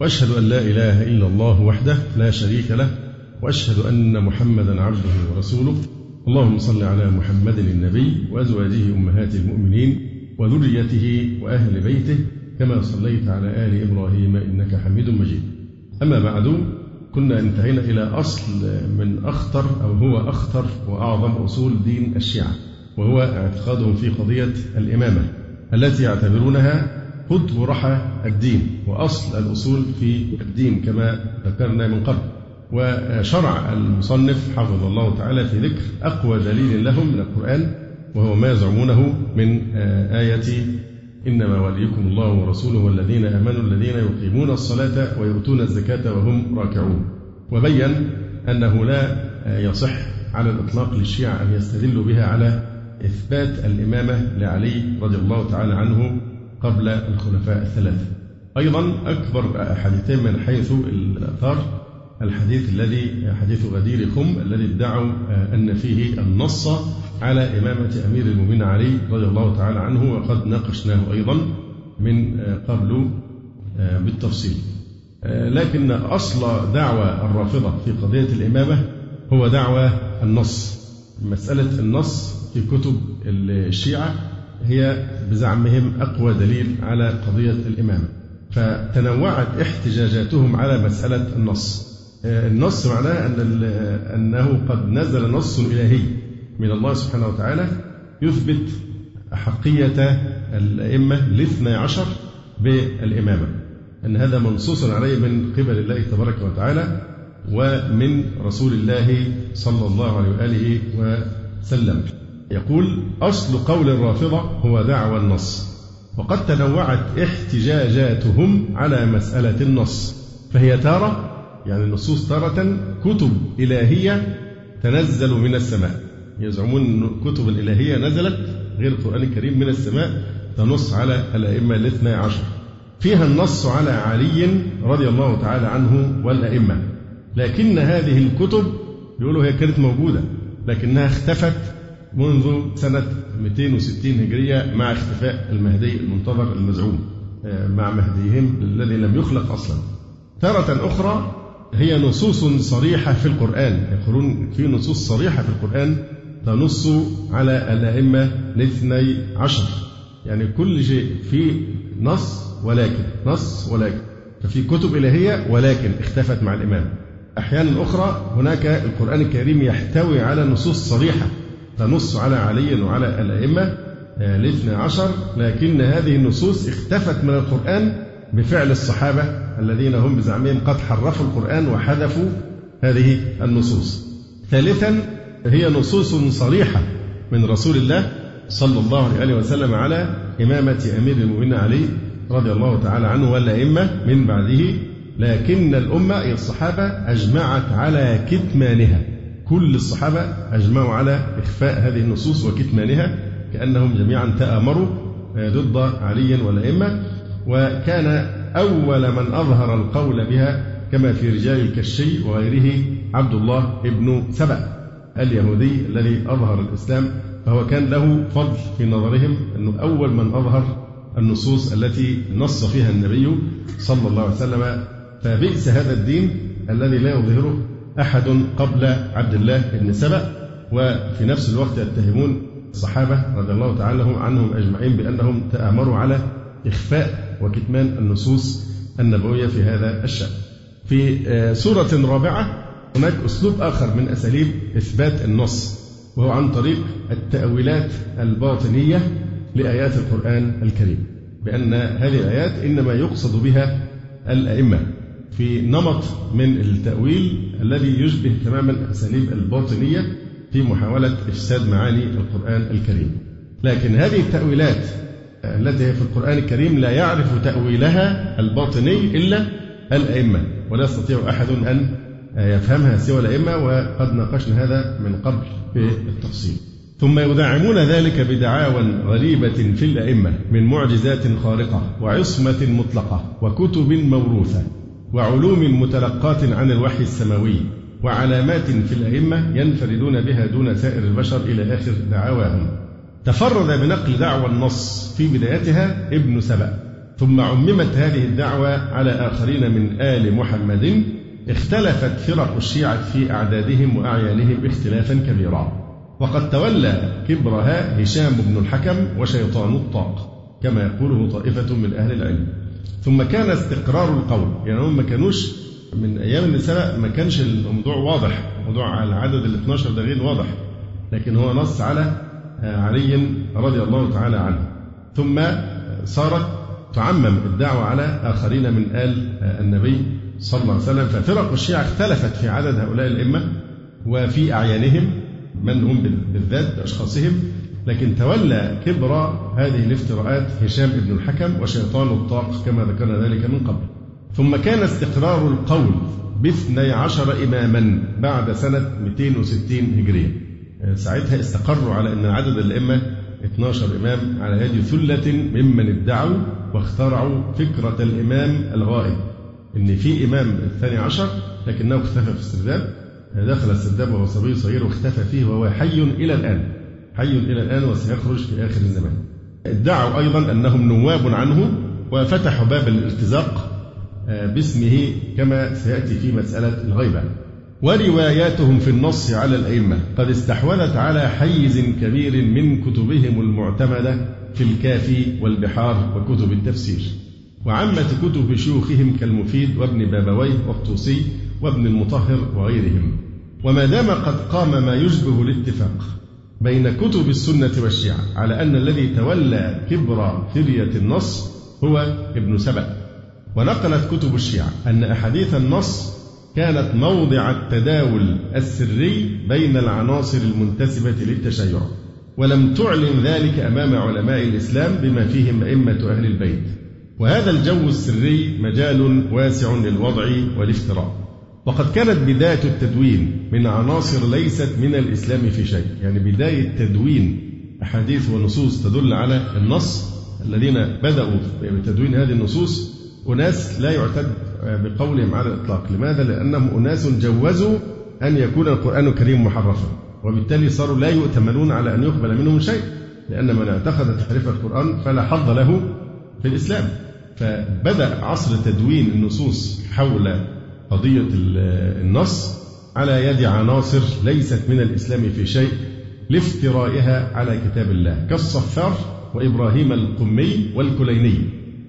وأشهد أن لا إله إلا الله وحده لا شريك له وأشهد أن محمدا عبده ورسوله. اللهم صل على محمد النبي وأزواجه أمهات المؤمنين وذريته وأهل بيته كما صليت على آل إبراهيم إنك حميد مجيد. أما بعد كنا انتهينا إلى أصل من أخطر أو هو أخطر وأعظم أصول دين الشيعة وهو اعتقادهم في قضية الإمامة التي يعتبرونها قطب رحى الدين وأصل الأصول في الدين كما ذكرنا من قبل. وشرع المصنف حفظه الله تعالى في ذكر أقوى دليل لهم من القرآن وهو ما يزعمونه من آية إنما وليكم الله ورسوله والذين آمنوا الذين يقيمون الصلاة ويؤتون الزكاة وهم راكعون. وبين أنه لا يصح على الإطلاق للشيعة أن يستدلوا بها على إثبات الإمامة لعلي رضي الله تعالى عنه قبل الخلفاء الثلاثة. أيضا أكبر حديثين من حيث الآثار الحديث الذي حديث غدير خم الذي ادعوا أن فيه النص على إمامة أمير المؤمنين علي رضي الله تعالى عنه وقد ناقشناه أيضا من قبل بالتفصيل. لكن أصل دعوى الرافضة في قضية الإمامة هو دعوى النص مسألة النص في كتب الشيعة هي بزعمهم أقوى دليل على قضية الإمامة فتنوعت احتجاجاتهم على مسألة النص. النص معناه أن أنه قد نزل نص إلهي من الله سبحانه وتعالى يثبت أحقية الأئمة الاثنى عشر بالإمامة. أن هذا منصوص عليه من قبل الله تبارك وتعالى ومن رسول الله صلى الله عليه وآله وسلم. يقول أصل قول الرافضة هو دعوى النص وقد تنوعت احتجاجاتهم على مسألة النص فهي تارة يعني النصوص تارة كتب إلهية تنزل من السماء. يزعمون أن الكتب الإلهية نزلت غير القرآن الكريم من السماء تنص على الأئمة الاثنى عشر. فيها النص على علي رضي الله تعالى عنه والأئمة. لكن هذه الكتب يقولوا هي كانت موجودة لكنها اختفت منذ سنة 260 هجرية مع اختفاء المهدي المنتظر المزعوم مع مهديهم الذي لم يخلق أصلا. تارة أخرى هي نصوص صريحة في القرآن. يقولون في نصوص صريحة في القرآن تنص على الأئمة الاثني عشر. يعني كل شيء في نص ولكن نص ولكن. ففي كتب إلهية ولكن اختفت مع الإمام. أحيانا أخرى هناك القرآن الكريم يحتوي على نصوص صريحة. تنص على علي وعلى الأئمة الاثنى عشر. لكن هذه النصوص اختفت من القرآن بفعل الصحابة الذين هم بزعمهم قد حرفوا القرآن وحذفوا هذه النصوص. ثالثا هي نصوص صريحة من رسول الله صلى الله عليه وسلم على إمامة أمير المؤمنين علي رضي الله تعالى عنه والأئمة من بعده. لكن الأمة أي الصحابة أجمعت على كتمانها. كل الصحابة أجمعوا على إخفاء هذه النصوص وكتمانها كأنهم جميعا تآمروا ضد علي والأئمة. وكان أول من أظهر القول بها كما في رجال الكشي وغيره عبد الله ابن سبأ اليهودي الذي أظهر الإسلام. فهو كان له فضل في نظرهم أنه أول من أظهر النصوص التي نص فيها النبي صلى الله عليه وسلم. فبئس هذا الدين الذي لا يظهره أحد قبل عبد الله بن سبأ وفي نفس الوقت يتهمون الصحابة رضي الله تعالى عنهم أجمعين بأنهم تآمروا على إخفاء وكتمان النصوص النبوية في هذا الشأن. في سورة رابعة هناك أسلوب آخر من أساليب إثبات النص وهو عن طريق التأويلات الباطنية لآيات القرآن الكريم بأن هذه الآيات إنما يقصد بها الأئمة. في نمط من التأويل الذي يشبه تماما الأساليب الباطنية في محاولة إفساد معاني القرآن الكريم. لكن هذه التأويلات التي هي في القرآن الكريم لا يعرف تأويلها الباطني إلا الأئمة ولا يستطيع أحد أن يفهمها سوى الأئمة وقد ناقشنا هذا من قبل في التفصيل. ثم يدعمون ذلك بدعاوى غريبة في الأئمة من معجزات خارقة وعصمة مطلقة وكتب موروثة. وعلوم متلقاة عن الوحي السماوي وعلامات في الأئمة ينفردون بها دون سائر البشر إلى آخر دعواهم. تفرد بنقل دعوى النص في بدايتها ابن سبأ ثم عممت هذه الدعوة على آخرين من آل محمد. اختلفت فرق الشيعة في أعدادهم وأعيانهم اختلافا كبيرا. وقد تولى كبرها هشام بن الحكم وشيطان الطاق كما يقوله طائفة من أهل العلم. ثم كان استقرار القول. يعني هم ما كانوش من أيام النساء ما كانش الموضوع واضح. موضوع العدد ال 12 ده غير واضح. لكن هو نص على علي رضي الله تعالى عنه. ثم صارت تعمم الدعوة على آخرين من آل النبي صلى الله عليه وسلم. ففرق الشيعة اختلفت في عدد هؤلاء الأئمة وفي أعيانهم. من هم بالذات بأشخاصهم لكن تولى كبر هذه الافتراءات هشام بن الحكم وشيطان الطاق كما ذكرنا ذلك من قبل. ثم كان استقرار القول باثني عشر إماما بعد سنة 260 هجرية. ساعتها استقروا على أن عدد الأئمة 12 إمام على يد ثلة ممن ادعوا واخترعوا فكرة الإمام الغائب. إن في إمام الثاني عشر لكنه اختفى في السرداب. دخل السرداب وهو صبي صغير واختفى فيه وهو حي إلى الآن. حي إلى الآن وسيخرج في آخر الزمان. ادعوا أيضا أنهم نواب عنه وفتحوا باب الارتزاق آه، باسمه كما سيأتي في مسألة الغيبة. ورواياتهم في النص على الأئمة قد استحوذت على حيز كبير من كتبهم المعتمدة في الكافي والبحار وكتب التفسير. وعامة كتب شيوخهم كالمفيد وابن بابويه والطوسي وابن المطهر وغيرهم. وما دام قد قام ما يشبه الاتفاق بين كتب السنة والشيعة على أن الذي تولى كبر فرية النص هو ابن سبأ. ونقلت كتب الشيعة أن أحاديث النص كانت موضع التداول السري بين العناصر المنتسبة للتشيع ولم تعلن ذلك أمام علماء الإسلام بما فيهم أئمة أهل البيت. وهذا الجو السري مجال واسع للوضع والافتراء. وقد كانت بداية التدوين من عناصر ليست من الإسلام في شيء. يعني بداية تدوين أحاديث ونصوص تدل على النص الذين بدأوا بتدوين هذه النصوص. أناس لا يعتد بقولهم على الإطلاق. لماذا؟ لأنهم أناس جوزوا أن يكون القرآن الكريم محرفا. وبالتالي صاروا لا يؤتمنون على أن يقبل منهم شيء. لأن من اعتقد تحريف القرآن فلا حظ له في الإسلام. فبدأ عصر تدوين النصوص حول قضية النص على يد عناصر ليست من الإسلام في شيء لافترائها على كتاب الله كالصفار وإبراهيم القمي والكليني.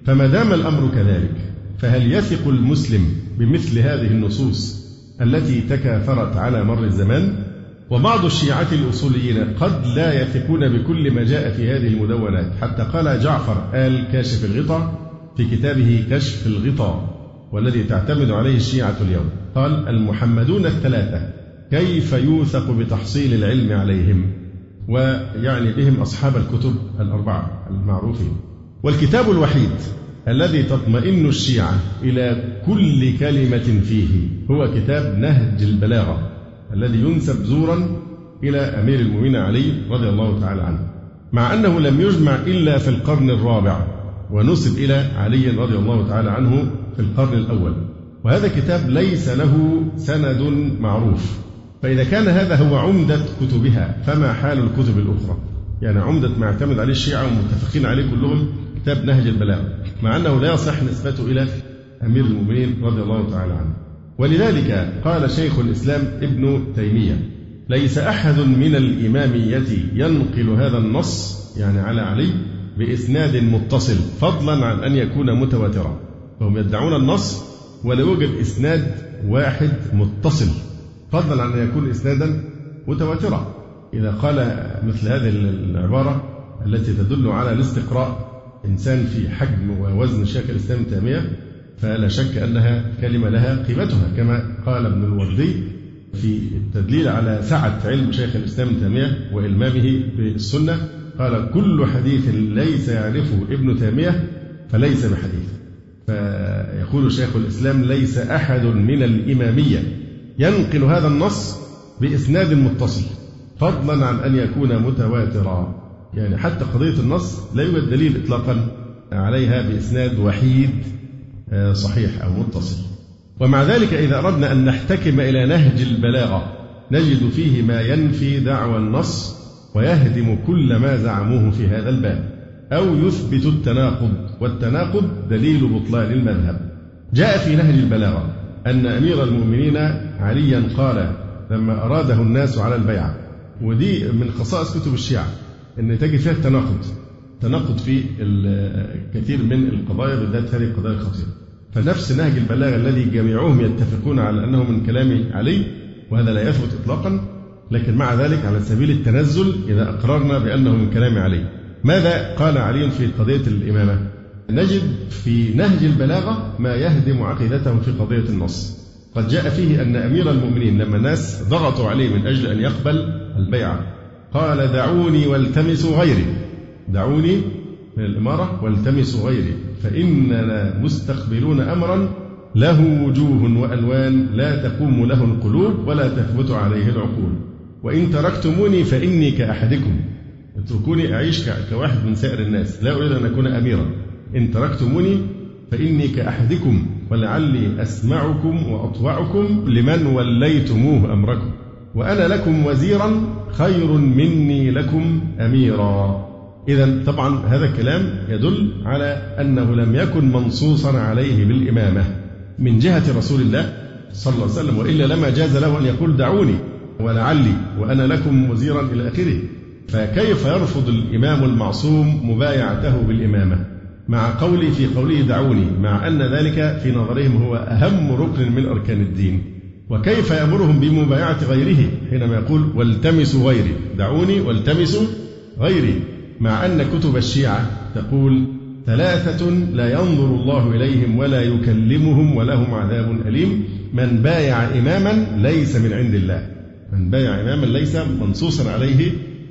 فما دام الأمر كذلك فهل يثق المسلم بمثل هذه النصوص التي تكاثرت على مر الزمان؟ وبعض الشيعة الأصوليين قد لا يثقون بكل ما جاء في هذه المدونات حتى قال جعفر آل كاشف الغطاء في كتابه كشف الغطاء. والذي تعتمد عليه الشيعة اليوم. قال المحمدون الثلاثة كيف يوثق بتحصيل العلم عليهم؟ ويعني بهم أصحاب الكتب الأربعة المعروفين. والكتاب الوحيد الذي تطمئن الشيعة إلى كل كلمة فيه هو كتاب نهج البلاغة الذي ينسب زورا إلى أمير المؤمنين علي رضي الله تعالى عنه. مع أنه لم يجمع إلا في القرن الرابع ونسب إلى علي رضي الله تعالى عنه في القرن الأول. وهذا كتاب ليس له سند معروف. فإذا كان هذا هو عمدة كتبها فما حال الكتب الأخرى؟ يعني عمدة ما اعتمد عليه الشيعة ومتفقين عليه كلهم كتاب نهج البلاغة مع أنه لا يصح نسبته إلى أمير المؤمنين رضي الله تعالى عنه. ولذلك قال شيخ الإسلام ابن تيمية ليس أحد من الإمامية ينقل هذا النص يعني على علي بإسناد متصل فضلا عن أن يكون متواترا. فهم يدعون النص ولا يوجد إسناد واحد متصل. فضلا عن أن يكون إسنادا متواترا. إذا قال مثل هذه العبارة التي تدل على الاستقراء إنسان في حجم ووزن شيخ الإسلام تيمية فلا شك أنها كلمة لها قيمتها كما قال ابن الوردي في التدليل على سعة علم شيخ الإسلام تيمية وإلمامه بالسنة. قال كل حديث ليس يعرفه ابن تيمية فليس بحديث. فيقول شيخ الإسلام ليس أحد من الإمامية ينقل هذا النص بإسناد متصل فضلا عن أن يكون متواترا. يعني حتى قضية النص لا يوجد دليل إطلاقا عليها بإسناد وحيد آه، صحيح أو متصل. ومع ذلك إذا أردنا أن نحتكم إلى نهج البلاغة نجد فيه ما ينفي دعوى النص ويهدم كل ما زعموه في هذا الباب. أو يثبت التناقض والتناقض دليل بطلان المذهب. جاء في نهج البلاغة أن أمير المؤمنين عليا قال لما أراده الناس على البيعة. ودي من خصائص كتب الشيعة أن تجد فيها التناقض. تناقض في كثير من القضايا بالذات هذه القضايا الخطيرة. فنفس نهج البلاغة الذي جميعهم يتفقون على أنه من كلام علي وهذا لا يثبت إطلاقا لكن مع ذلك على سبيل التنزل إذا أقررنا بأنه من كلام علي. ماذا قال علي في قضية الإمامة؟ نجد في نهج البلاغة ما يهدم عقيدتهم في قضية النص. قد جاء فيه أن أمير المؤمنين لما الناس ضغطوا عليه من أجل أن يقبل البيعة قال دعوني والتمسوا غيري. دعوني؟ من الإمارة والتمسوا غيري فإننا مستقبلون أمرا له وجوه وألوان لا تقوم له القلوب ولا تثبت عليه العقول. وإن تركتموني فإني كأحدكم. اتركوني أعيش كواحد من سائر الناس. لا أريد أن أكون أميرا. إن تركتموني فإني كأحدكم ولعلي أسمعكم وأطوعكم لمن وليتموه أمركم. وأنا لكم وزيرا خير مني لكم أميرا. إذا طبعا هذا الكلام يدل على أنه لم يكن منصوصا عليه بالإمامة من جهة رسول الله صلى الله عليه وسلم وإلا لما جاز له أن يقول دعوني ولعلي وأنا لكم وزيرا إلى آخره. فكيف يرفض الإمام المعصوم مبايعته بالإمامة؟ مع قولي في قوله دعوني مع أن ذلك في نظرهم هو أهم ركن من أركان الدين. وكيف يأمرهم بمبايعة غيره؟ حينما يقول والتمسوا غيري. دعوني والتمسوا غيري. مع أن كتب الشيعة تقول ثلاثة لا ينظر الله إليهم ولا يكلمهم ولهم عذاب أليم. من بايع إماما ليس من عند الله. من بايع إماما ليس منصوصا عليه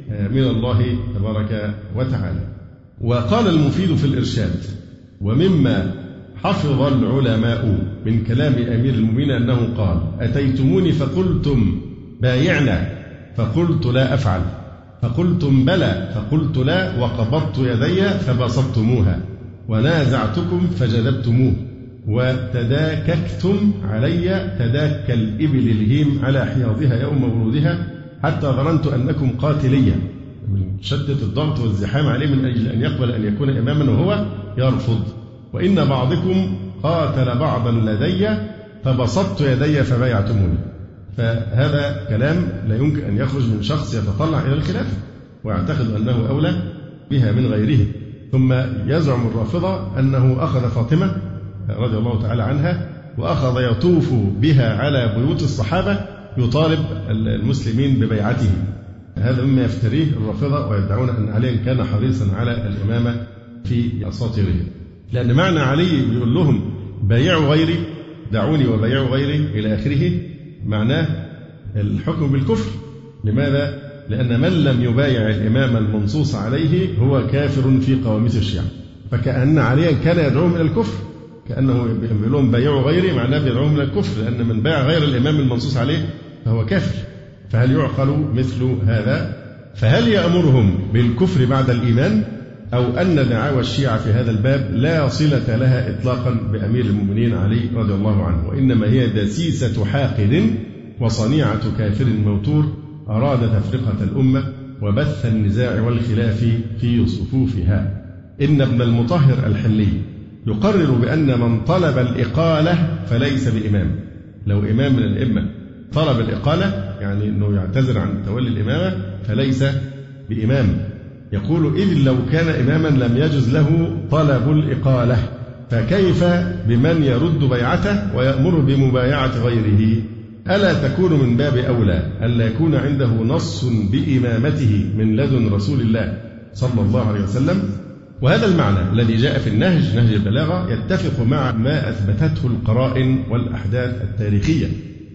من الله تبارك وتعالى. وقال المفيد في الإرشاد ومما حفظ العلماء من كلام أمير المؤمنين أنه قال أتيتموني فقلتم بايعنا فقلت لا أفعل. فقلتم بلى فقلت لا وقبضت يدي فبسطتموها. ونازعتكم فجذبتموه. وتداككتم علي تداك الإبل الهيم على حياضها يوم ورودها. حتى ظننت أنكم قاتلية. من شدة الضغط والزحام عليه من أجل أن يقبل أن يكون إماما وهو يرفض. وإن بعضكم قاتل بعضا لدي فبسطت يدي فبايعتموني. فهذا كلام لا يمكن أن يخرج من شخص يتطلع إلى الخلافة ويعتقد أنه أولى بها من غيره. ثم يزعم الرافضة أنه أخذ فاطمة رضي الله تعالى عنها وأخذ يطوف بها على بيوت الصحابة يطالب المسلمين ببيعته. هذا مما يفتريه الرافضة ويدعون أن عليا كان حريصا على الإمامة في أساطيرهم لأن معنى علي بيقول لهم بايعوا غيري دعوني وبايعوا غيري إلى آخره معناه الحكم بالكفر. لماذا؟ لأن من لم يبايع الإمام المنصوص عليه هو كافر في قواميس الشيعة. فكأن عليا كان يدعوهم إلى الكفر. كأنه بيقول لهم بايعوا غيري معناه بيدعوهم إلى الكفر لأن من بايع غير الإمام المنصوص عليه فهو كافر. فهل يعقل مثل هذا؟ فهل يأمرهم بالكفر بعد الإيمان؟ أو أن دعاوى الشيعة في هذا الباب لا صلة لها إطلاقا بأمير المؤمنين علي رضي الله عنه؟ وإنما هي دسيسة حاقد وصنيعة كافر موتور أراد تفرقة الأمة وبث النزاع والخلاف في صفوفها. إن ابن المطهر الحلي يقرر بأن من طلب الإقالة فليس بإمام. لو إمام من الأئمة. طلب الإقالة يعني أنه يعتذر عن تولي الإمامة فليس بإمام. يقول إذ لو كان إماما لم يجز له طلب الإقالة فكيف بمن يرد بيعته ويأمر بمبايعة غيره؟ ألا تكون من باب أولى ألا يكون عنده نص بإمامته من لدن رسول الله صلى الله عليه وسلم؟ وهذا المعنى الذي جاء في النهج نهج البلاغة يتفق مع ما أثبتته القرائن والأحداث التاريخية.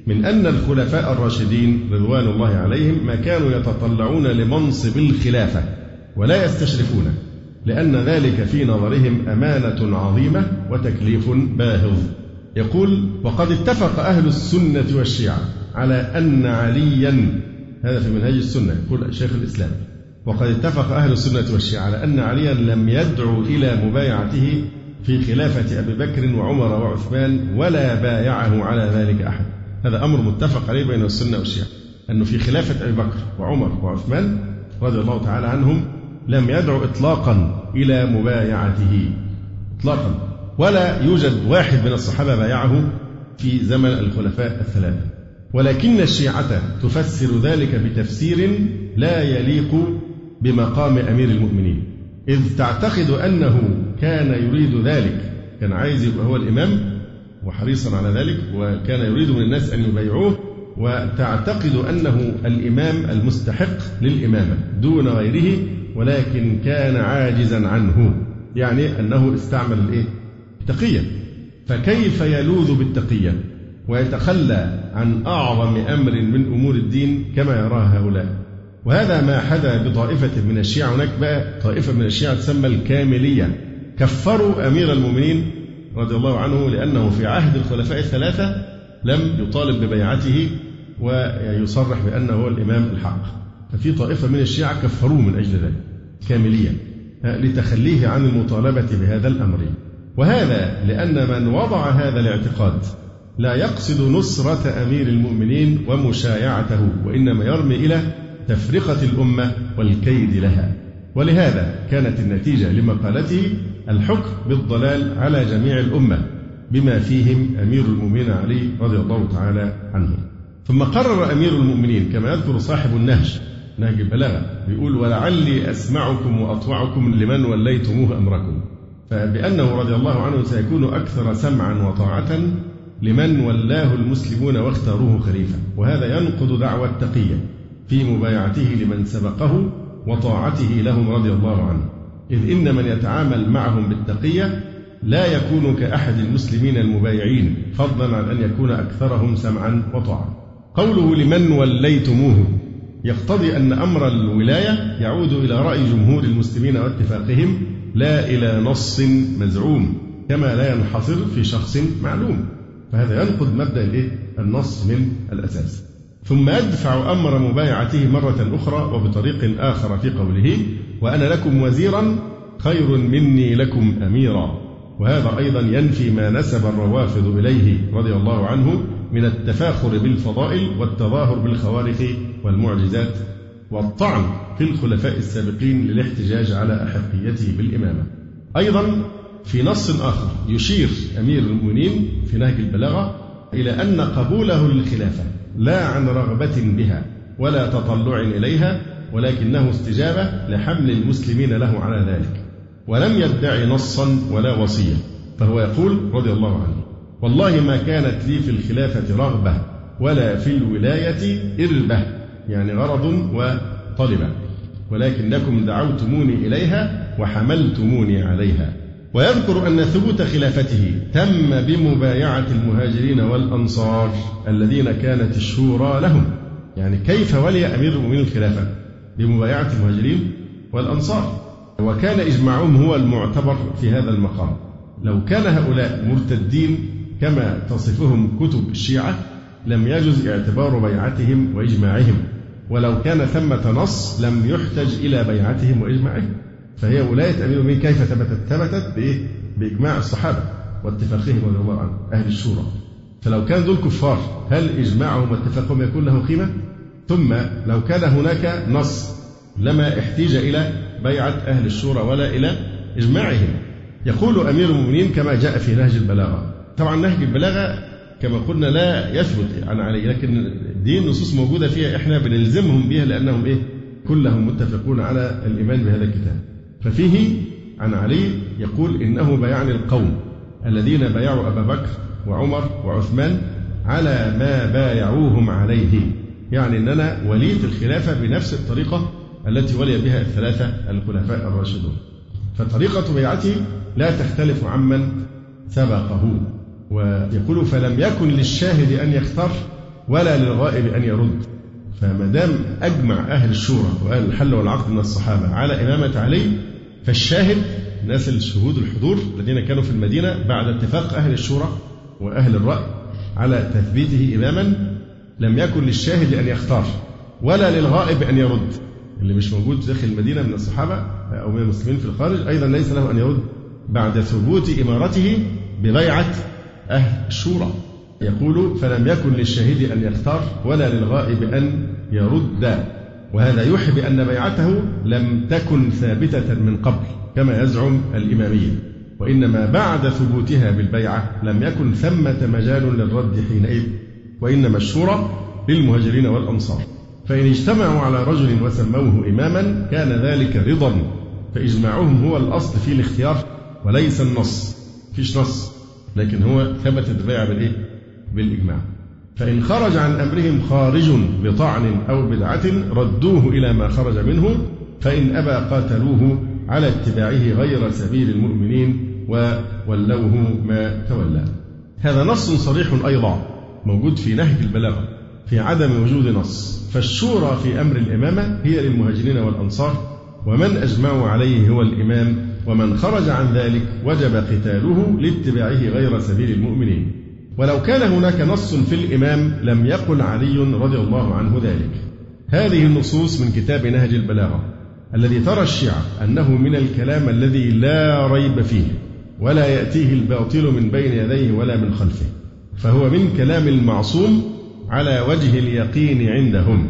من أن الخلفاء الراشدين رضوان الله عليهم ما كانوا يتطلعون لمنصب الخلافة ولا يستشرفونه لأن ذلك في نظرهم أمانة عظيمة وتكليف باهظ. يقول وقد اتفق أهل السنة والشيعة على أن عليا هذا في منهج السنة يقول شيخ الإسلام. وقد اتفق أهل السنة والشيعة على أن عليا لم يدعو إلى مبايعته في خلافة أبي بكر وعمر وعثمان ولا بايعه على ذلك أحد. هذا أمر متفق عليه بين السنة والشيعة أنه في خلافة أبي بكر وعمر وعثمان رضي الله تعالى عنهم لم يدعو إطلاقا إلى مبايعته إطلاقا. ولا يوجد واحد من الصحابة بايعه في زمن الخلفاء الثلاثة. ولكن الشيعة تفسر ذلك بتفسير لا يليق بمقام أمير المؤمنين. إذ تعتقد أنه كان يريد ذلك كان عايز يبقى هو الإمام وحريصا على ذلك وكان يريد من الناس أن يبايعوه وتعتقد أنه الإمام المستحق للإمامة دون غيره ولكن كان عاجزا عنه يعني أنه استعمل الإيه؟ التقية. فكيف يلوذ بالتقية؟ ويتخلى عن أعظم أمر من أمور الدين كما يراه هؤلاء. وهذا ما حدا بطائفة من الشيعة هناك بقى طائفة من الشيعة تسمى الكاملية. كفروا أمير المؤمنين رضي الله عنه لأنه في عهد الخلفاء الثلاثة لم يطالب ببيعته ويصرح بأنه هو الإمام الحق. ففي طائفة من الشيعة كفروه من أجل ذلك كامليا لتخليه عن المطالبة بهذا الأمر. وهذا لأن من وضع هذا الاعتقاد لا يقصد نصرة أمير المؤمنين ومشايعته وإنما يرمي إلى تفرقة الأمة والكيد لها. ولهذا كانت النتيجة لمقالته الحكم بالضلال على جميع الأمة بما فيهم أمير المؤمنين علي رضي الله تعالى عنه. ثم قرر أمير المؤمنين كما يذكر صاحب النهج نهج البلاغة بيقول ولعلي أسمعكم وأطوعكم لمن وليتموه أمركم فبأنه رضي الله عنه سيكون أكثر سمعا وطاعة لمن ولاه المسلمون واختاروه خليفة. وهذا ينقض دعوى التقية في مبايعته لمن سبقه وطاعته لهم رضي الله عنه. إذ إن من يتعامل معهم بالتقية لا يكون كأحد المسلمين المبايعين فضلا عن أن يكون أكثرهم سمعا وطاعة قوله لمن وليتموه يقتضي أن أمر الولاية يعود إلى رأي جمهور المسلمين واتفاقهم لا إلى نص مزعوم كما لا ينحصر في شخص معلوم. فهذا ينقض مبدأ؟ النص من الأساس. ثم يدفع أمر مبايعته مرة أخرى وبطريق آخر في قوله وأنا لكم وزيرا خير مني لكم أميرا. وهذا أيضا ينفي ما نسب الروافض إليه رضي الله عنه من التفاخر بالفضائل والتظاهر بالخوارق والمعجزات والطعن في الخلفاء السابقين للاحتجاج على أحقيته بالإمامة. أيضا في نص آخر يشير أمير المؤمنين في نهج البلاغة إلى أن قبوله للخلافة. لا عن رغبة بها ولا تطلع إليها ولكنه استجابة لحمل المسلمين له على ذلك. ولم يدعي نصا ولا وصية. فهو يقول رضي الله عنه والله ما كانت لي في الخلافة رغبة ولا في الولاية إربة. يعني غرض وطلبة ولكنكم دعوتموني إليها وحملتموني عليها. ويذكر أن ثبوت خلافته تم بمبايعة المهاجرين والأنصار الذين كانت الشورى لهم. يعني كيف ولي أمير المؤمنين الخلافة بمبايعة المهاجرين والأنصار؟ وكان إجماعهم هو المعتبر في هذا المقام. لو كان هؤلاء مرتدين كما تصفهم كتب الشيعة لم يجز اعتبار بيعتهم وإجماعهم. ولو كان ثمة نص لم يحتج إلى بيعتهم وإجماعهم. فهي ولاية أمير المؤمنين كيف ثبتت؟ ثبتت بإيه؟ بإجماع الصحابة واتفاقهم رضي الله عنهم أهل الشورى فلو كان دول كفار هل إجماعهم واتفاقهم يكون له قيمة؟ ثم لو كان هناك نص لما احتيج إلى بيعة أهل الشورى ولا إلى إجماعهم يقول أمير المؤمنين كما جاء في نهج البلاغة طبعا نهج البلاغة كما قلنا لا يثبت عن علي لكن دي النصوص موجودة فيها إحنا بنلزمهم بها لأنهم إيه كلهم متفقون على الإيمان بهذا الكتاب ففيه عن علي يقول إنه بيعني القوم الذين بايعوا أبا بكر وعمر وعثمان على ما بايعوهم عليه. يعني أن أنا وليت الخلافة بنفس الطريقة التي ولي بها الثلاثة الخلفاء الراشدون. فطريقة بيعته لا تختلف عمن سبقه ويقول فلم يكن للشاهد أن يختار ولا للغائب أن يرد. فما دام أجمع أهل الشورى وأهل الحل والعقد من الصحابة على إمامة علي فالشاهد الناس الشهود الحضور الذين كانوا في المدينة بعد اتفاق أهل الشورى وأهل الرأي على تثبيته إماما لم يكن للشاهد أن يختار ولا للغائب أن يرد. اللي مش موجود داخل المدينة من الصحابة أو من المسلمين في الخارج أيضا ليس له أن يرد بعد ثبوت إمارته ببيعة أهل الشورى. يقول فلم يكن للشهيد أن يختار ولا للغائب أن يرد. وهذا يوحي بأن بيعته لم تكن ثابتة من قبل كما يزعم الإمامية. وإنما بعد ثبوتها بالبيعة لم يكن ثمة مجال للرد حينئذ وإنما الشورى للمهاجرين والأنصار. فإن اجتمعوا على رجل وسموه إماما كان ذلك رضا فإجماعهم هو الأصل في الاختيار وليس النص فيش نص. لكن هو ثبتت البيعة بالإيه؟ بالإجماع. فإن خرج عن أمرهم خارج بطعن أو بدعة ردوه إلى ما خرج منه فإن أبى قاتلوه على اتباعه غير سبيل المؤمنين وولوه ما تولى. هذا نص صريح أيضا موجود في نهج البلاغة في عدم وجود نص. فالشورى في أمر الإمامة هي للمهاجرين والأنصار ومن أجمعوا عليه هو الإمام ومن خرج عن ذلك وجب قتاله لاتباعه غير سبيل المؤمنين. ولو كان هناك نص في الإمام لم يقل علي رضي الله عنه ذلك. هذه النصوص من كتاب نهج البلاغة الذي ترى الشيعة أنه من الكلام الذي لا ريب فيه ولا يأتيه الباطل من بين يديه ولا من خلفه فهو من كلام المعصوم على وجه اليقين عندهم.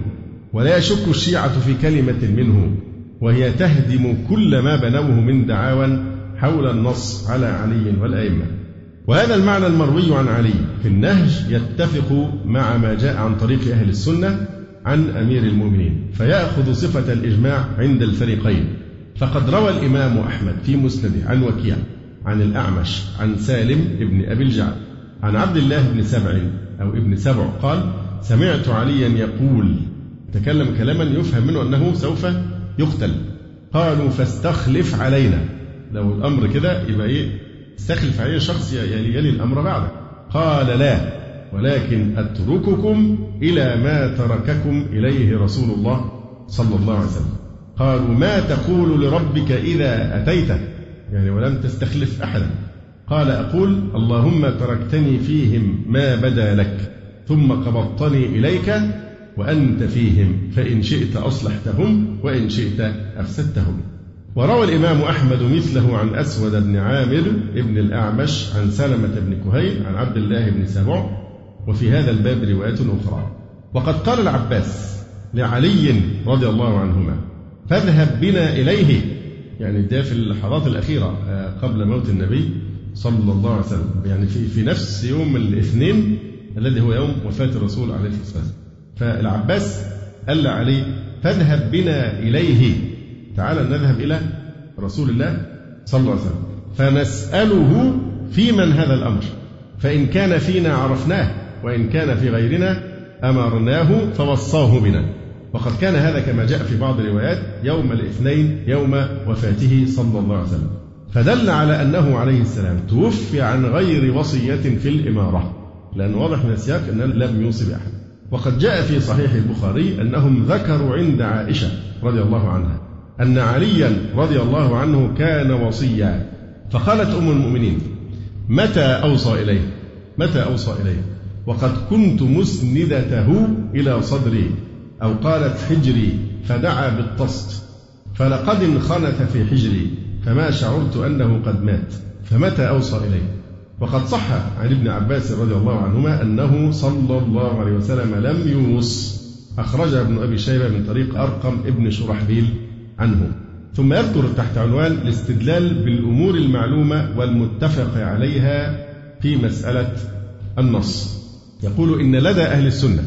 ولا يشك الشيعة في كلمة منه وهي تهدم كل ما بنوه من دعاوى حول النص على علي والأئمة. وهذا المعنى المروي عن علي. في النهج يتفق مع ما جاء عن طريق أهل السنة عن أمير المؤمنين فيأخذ صفة الإجماع عند الفريقين. فقد روى الإمام أحمد في مسنده عن وكيع عن الأعمش عن سالم بن أبي الجعد عن عبد الله بن سبع أو ابن سبع قال سمعت عليا يقول تكلم كلاما يفهم منه أنه سوف يقتل. قالوا فاستخلف علينا. لو الأمر كده يبقى إيه؟ استخلف علينا شخص يلي الأمر بعدك قال لا ولكن أترككم إلى ما ترككم إليه رسول الله صلى الله عليه وسلم. قالوا ما تقول لربك إذا أتيته يعني ولم تستخلف أحدا. قال أقول اللهم تركتني فيهم ما بدا لك ثم قبضتني إليك وأنت فيهم فإن شئت أصلحتهم وإن شئت أفسدتهم. وروى الإمام أحمد مثله عن أسود بن عامر بن الأعمش عن سلمة بن كهيل عن عبد الله بن سبع وفي هذا الباب روايات أخرى. وقد قال العباس لعلي رضي الله عنهما فاذهب بنا إليه. يعني ده في اللحظات الأخيرة آه، قبل موت النبي صلى الله عليه وسلم. يعني في, في نفس يوم الاثنين الذي هو يوم وفاة الرسول عليه الصلاة والسلام. فالعباس قال لعلي فاذهب بنا إليه. تعال نذهب إلى رسول الله صلى الله عليه وسلم. فنسأله في من هذا الأمر. فإن كان فينا عرفناه وإن كان في غيرنا أمرناه فوصاه بنا. وقد كان هذا كما جاء في بعض الروايات يوم الاثنين يوم وفاته صلى الله عليه وسلم. فدل على أنه عليه السلام توفي عن غير وصية في الإمارة. لأن واضح من السياق أنه لم يوصي بأحد وقد جاء في صحيح البخاري أنهم ذكروا عند عائشة رضي الله عنها. أن عليا رضي الله عنه كان وصيا. فقالت أم المؤمنين متى أوصى إليه؟ متى أوصى إليه؟ وقد كنت مسندته إلى صدري أو قالت حجري فدعا بالطست. فلقد انخنث في حجري فما شعرت أنه قد مات. فمتى أوصى إليه؟ وقد صح عن ابن عباس رضي الله عنهما أنه صلى الله عليه وسلم لم يوص أخرجها ابن أبي شيبة من طريق أرقم ابن شرحبيل. عنه. ثم يذكر تحت عنوان الاستدلال بالأمور المعلومة والمتفق عليها في مسألة النص. يقول إن لدى أهل السنة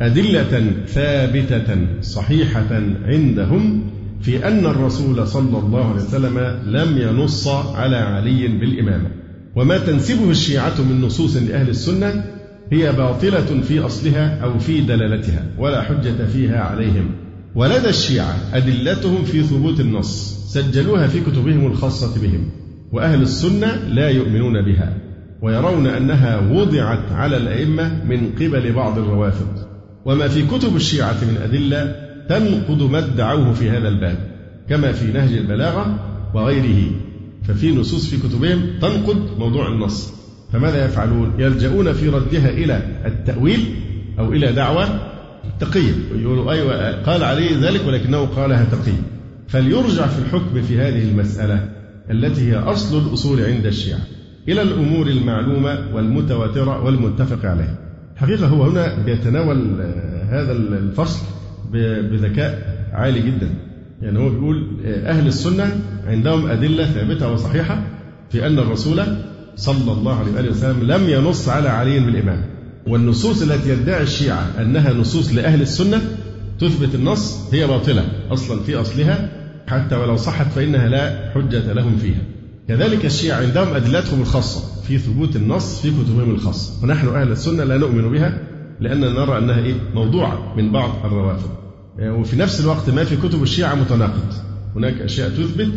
أدلة ثابتة صحيحة عندهم في أن الرسول صلى الله عليه وسلم لم ينص على علي بالإمامة. وما تنسبه الشيعة من نصوص لأهل السنة هي باطلة في أصلها أو في دلالتها ولا حجة فيها عليهم. ولدى الشيعة أدلتهم في ثبوت النص سجلوها في كتبهم الخاصة بهم وأهل السنة لا يؤمنون بها ويرون أنها وضعت على الأئمة من قبل بعض الروافض. وما في كتب الشيعة من أدلة تنقض ما ادعوه في هذا الباب كما في نهج البلاغة وغيره. ففي نصوص في كتبهم تنقض موضوع النص. فماذا يفعلون؟ يلجؤون في ردها إلى التأويل أو إلى دعوة تقية يقولوا أيوة قال عليه ذلك ولكنه قالها تقية فليرجع في الحكم في هذه المسألة التي هي أصل الأصول عند الشيعة إلى الأمور المعلومة والمتواترة والمتفق عليها. حقيقة هو هنا بيتناول هذا الفصل بذكاء عالي جدا. يعني هو بيقول أهل السنة عندهم أدلة ثابتة وصحيحة في أن الرسول صلى الله عليه وآله وسلم لم ينص على علي بالإمام. والنصوص التي يدعي الشيعة أنها نصوص لأهل السنة تثبت النص هي باطلة أصلا في أصلها حتى ولو صحت فإنها لا حجة لهم فيها. كذلك الشيعة عندهم أدلتهم الخاصة في ثبوت النص في كتبهم الخاصة ونحن أهل السنة لا نؤمن بها لأننا نرى أنها إيه؟ موضوعة من بعض الروافض. وفي نفس الوقت ما في كتب الشيعة متناقض هناك أشياء تثبت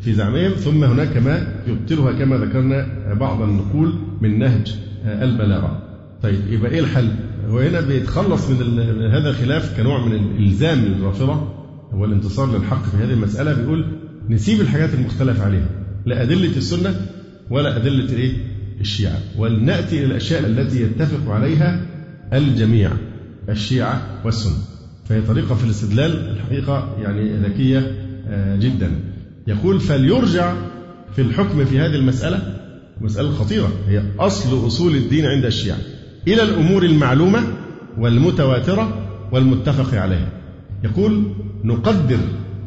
في زعمهم ثم هناك ما يبطلها كما ذكرنا بعض النقول من نهج البلاغة. طيب يبقى إيه الحل؟ هو هنا بيتخلص من هذا الخلاف كنوع من الإلزام للرافضة هو الانتصار للحق في هذه المسألة بيقول نسيب الحاجات المختلف عليها لا أدلة السنة ولا أدلة الإيه؟ الشيعة. ولنأتي إلى الأشياء التي يتفق عليها الجميع الشيعة والسنة. فهي طريقة في الاستدلال الحقيقة يعني ذكية آه، جدا. يقول فليرجع في الحكم في هذه المسألة مسألة خطيرة هي أصل أصول الدين عند الشيعة. إلى الأمور المعلومة والمتواترة والمتفق عليها. يقول نقدر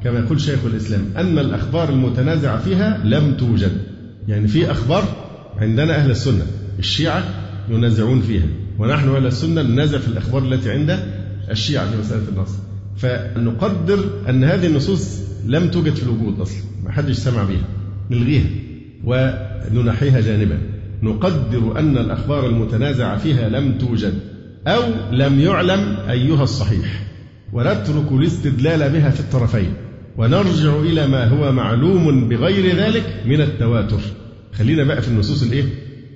كما يقول شيخ الإسلام أن الأخبار المتنازع فيها لم توجد. يعني في أخبار عندنا أهل السنة الشيعة ينازعون فيها ونحن أهل السنة ننازع في الأخبار التي عند الشيعة في مسألة النص. فنقدر أن هذه النصوص لم توجد في الوجود أصلا ما حدش سمع بها نلغيها وننحيها جانبا. نقدر أن الأخبار المتنازع فيها لم توجد أو لم يعلم أيها الصحيح. ونترك الاستدلال بها في الطرفين. ونرجع إلى ما هو معلوم بغير ذلك من التواتر. خلينا بقى في النصوص الإيه؟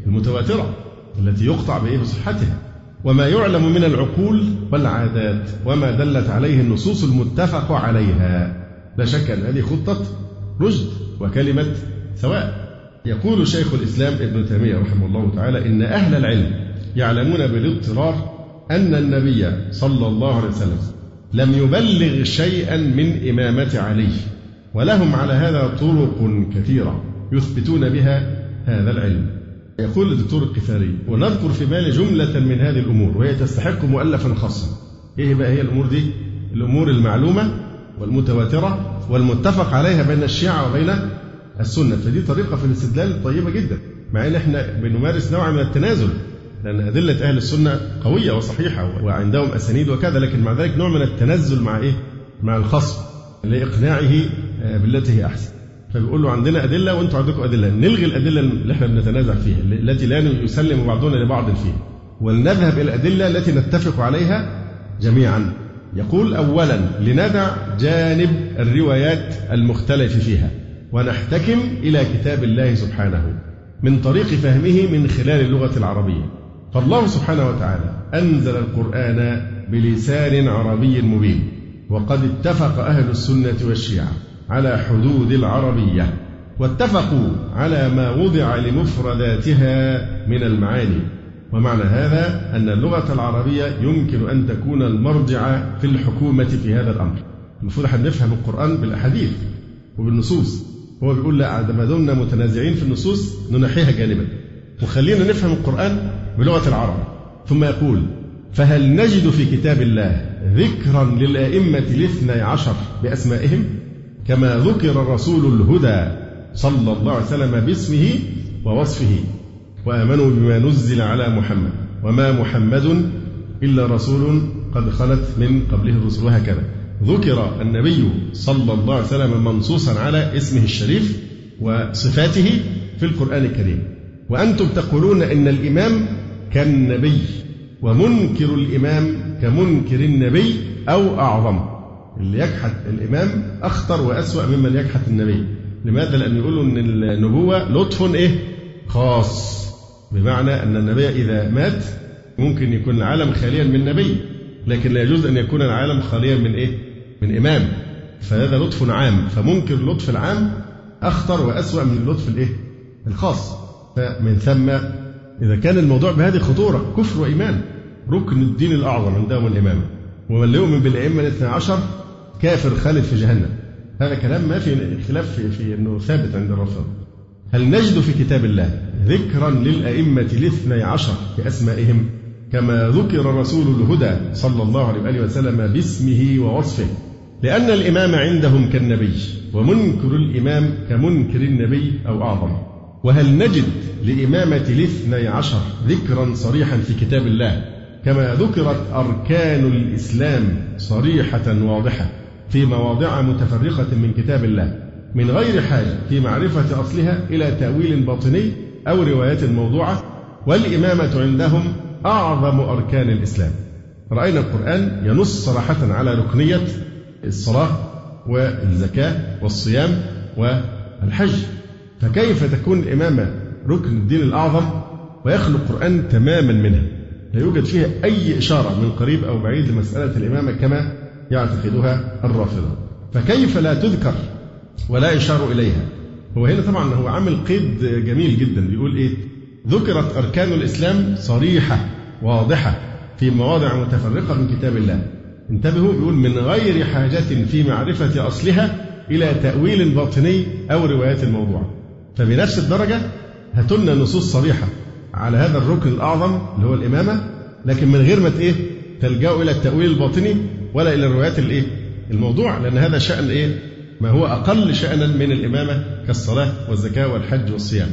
المتواترة التي يقطع بإيه؟ بصحتها. وما يعلم من العقول والعادات وما دلت عليه النصوص المتفق عليها. لا شك أن هذه خطة رشد وكلمة سواء. يقول شيخ الإسلام ابن تيمية رحمه الله تعالى إن أهل العلم يعلمون بالاضطرار أن النبي صلى الله عليه وسلم لم يبلغ شيئا من إمامة علي ولهم على هذا طرق كثيرة يثبتون بها هذا العلم. يقول الدكتور القفاري ونذكر في بالي جملة من هذه الأمور وهي تستحق مؤلفا خاصا. إيه بقى هي الأمور دي؟ الأمور المعلومة والمتواترة والمتفق عليها بين الشيعة وبين السنة. فدي طريقة في الاستدلال طيبة جدا مع إن إحنا بنمارس نوع من التنازل لأن أدلة أهل السنة قوية وصحيحة وعندهم أسانيد وكذا لكن مع ذلك نوع من التنزل مع إيه؟ مع الخصم لإقناعه آه، بالتي هي أحسن. فبيقول له عندنا أدلة وأنتم عندكم أدلة. نلغي الأدلة اللي إحنا بنتنازع فيها التي لا يسلم بعضنا لبعض فيها. ولنذهب إلى الأدلة التي نتفق عليها جميعا. يقول أولا لندع جانب الروايات المختلف فيها. ونحتكم إلى كتاب الله سبحانه من طريق فهمه من خلال اللغة العربية. فالله سبحانه وتعالى أنزل القرآن بلسان عربي مبين وقد اتفق أهل السنة والشيعة على حدود العربية واتفقوا على ما وضع لمفرداتها من المعاني. ومعنى هذا أن اللغة العربية يمكن أن تكون المرجع في الحكومة في هذا الأمر. المفروض إحنا نفهم القرآن بالأحاديث وبالنصوص. هو بيقول لا ما دمنا متنازعين في النصوص ننحيها جانبا. وخلينا نفهم القرآن بلغة العرب. ثم يقول فهل نجد في كتاب الله ذكرا للأئمة الاثني عشر بأسمائهم؟ كما ذكر الرسول الهدى صلى الله عليه وسلم باسمه ووصفه. وآمنوا بما نزل على محمد. وما محمد إلا رسول قد خلت من قبله الرسل. وهكذا. ذكر النبي صلى الله عليه وسلم منصوصا على اسمه الشريف وصفاته في القرآن الكريم وأنتم تقولون إن الإمام كالنبي ومنكر الإمام كمنكر النبي أو أعظم اللي يجحد الإمام أخطر وأسوأ ممن يجحد النبي لماذا؟ لأن يقولوا أن النبوة لطف إيه؟ خاص بمعنى أن النبي إذا مات ممكن يكون العالم خاليا من نبي لكن لا يجوز أن يكون العالم خاليا من إيه؟ من إمام فهذا لطف عام فمنكر اللطف العام أخطر وأسوأ من اللطف الإيه؟ الخاص. فمن ثم إذا كان الموضوع بهذه الخطورة كفر وإيمان ركن الدين الأعظم عندهم الإمامة ومن لا يؤمن بالأئمة الاثنى عشر كافر خالد في جهنم. هذا كلام ما في خلاف في, في أنه ثابت عند الرافضة هل نجد في كتاب الله ذكرا للأئمة الاثني عشر بأسمائهم؟ كما ذكر رسول الهدى صلى الله عليه وآله وسلم باسمه ووصفه. لأن الإمام عندهم كالنبي ومنكر الإمام كمنكر النبي أو أعظم. وهل نجد لإمامة الاثني عشر ذكرا صريحا في كتاب الله كما ذكرت أركان الإسلام صريحة واضحة في مواضع متفرقة من كتاب الله من غير حاجة في معرفة أصلها إلى تأويل باطني أو روايات موضوعة؟ والإمامة عندهم أعظم أركان الإسلام. رأينا القرآن ينص صراحة على ركنية الصلاة والزكاة والصيام والحج. فكيف تكون الإمامة ركن الدين الأعظم ويخلو القرآن تماما منها؟ لا يوجد فيها أي إشارة من قريب أو بعيد لمسألة الإمامة كما يعتقدها الرافضة. فكيف لا تذكر ولا يشار إليها؟ هو هنا طبعا هو عامل قيد جميل جدا. بيقول إيه؟ ذكرت أركان الإسلام صريحة واضحة في مواضع متفرقة من كتاب الله. انتبهوا بيقول من غير حاجة في معرفة أصلها إلى تأويل باطني أو روايات الموضوع. فبنفس الدرجة هاتلنا نصوص صريحة على هذا الركن الأعظم اللي هو الإمامة لكن من غير ما إيه تلجأوا إلى التأويل الباطني ولا إلى الروايات الإيه الموضوع لأن هذا شأن إيه؟ ما هو أقل شأنا من الإمامة كالصلاة والزكاة والحج والصيام.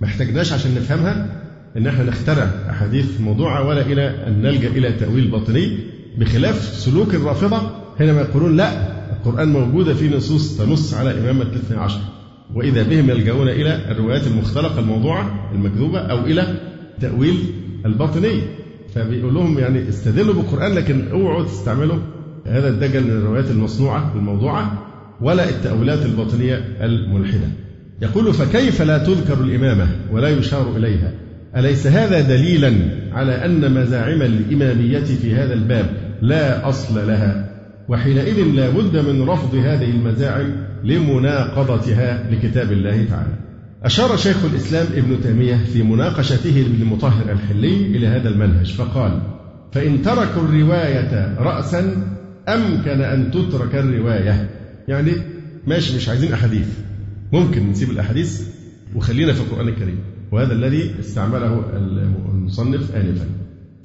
ما احتاجناش عشان نفهمها إن إحنا نخترع أحاديث موضوعة ولا إلى أن نلجأ إلى تأويل باطني بخلاف سلوك الرافضة حينما يقولون لا القرآن موجودة في نصوص تنص على امامه الاثني عشر. وإذا بهم يلجؤون إلى الروايات المختلقة الموضوعة المكذوبة أو إلى تأويل الباطني. فبيقول لهم يعني استدلوا بالقرآن لكن اوعوا تستعملوا هذا الدجل من الروايات المصنوعة الموضوعه ولا التأويلات الباطنية الملحدة. يقول فكيف لا تذكر الإمامة ولا يشار إليها؟ أليس هذا دليلا على أن مزاعم الإمامية في هذا الباب لا أصل لها وحينئذ لا بد من رفض هذه المزاعم لمناقضتها لكتاب الله تعالى. أشار شيخ الإسلام ابن تيمية في مناقشته لابن مطهر الحلي إلى هذا المنهج فقال فإن تركوا الرواية رأسا أمكن أن تترك الرواية. يعني ماشي مش عايزين أحاديث. ممكن نسيب الأحاديث وخلينا في القرآن الكريم وهذا الذي استعمله المصنف آنفا.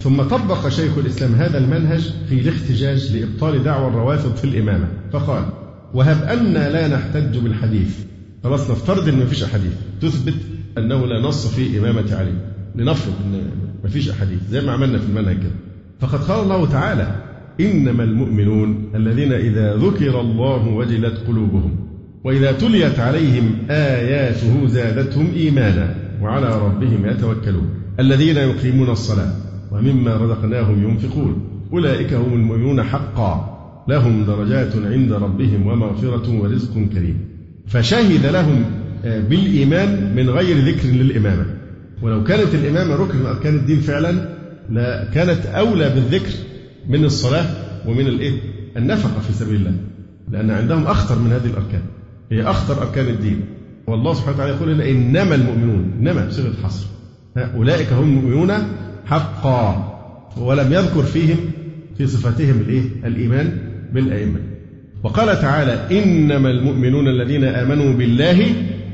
ثم طبق شيخ الإسلام هذا المنهج في الاحتجاج لإبطال دعوى الروافض في الإمامة. فقال وهب أن لا نحتج بالحديث. خلاص نفترض أن مفيش أحاديث. تثبت أنه لا نص في إمامة علي. لنفرض أن مفيش أحاديث. زي ما عملنا في المنهج كده. فقد قال الله تعالى إنما المؤمنون الذين إذا ذكر الله وجلت قلوبهم وإذا تليت عليهم آياته زادتهم إيمانا وعلى ربهم يتوكلون. الذين يقيمون الصلاة ومما رزقناهم ينفقون. أولئك هم المؤمنون حقا. لهم درجات عند ربهم ومغفرة ورزق كريم. فشهد لهم آه، بالإيمان من غير ذكر للإمامة. ولو كانت الإمامة ركن من أركان الدين فعلا لكانت أولى بالذكر من الصلاة ومن الإيه؟ النفقة في سبيل الله. لأن عندهم أخطر من هذه الأركان. هي أخطر أركان الدين. والله سبحانه وتعالى يقول إنما المؤمنون إنما بصيغة حصر. أولئك هم المؤمنون حقا ولم يذكر فيهم في صفاتهم الإيه؟ الإيمان بالأئمة. وقال تعالى إنما المؤمنون الذين آمنوا بالله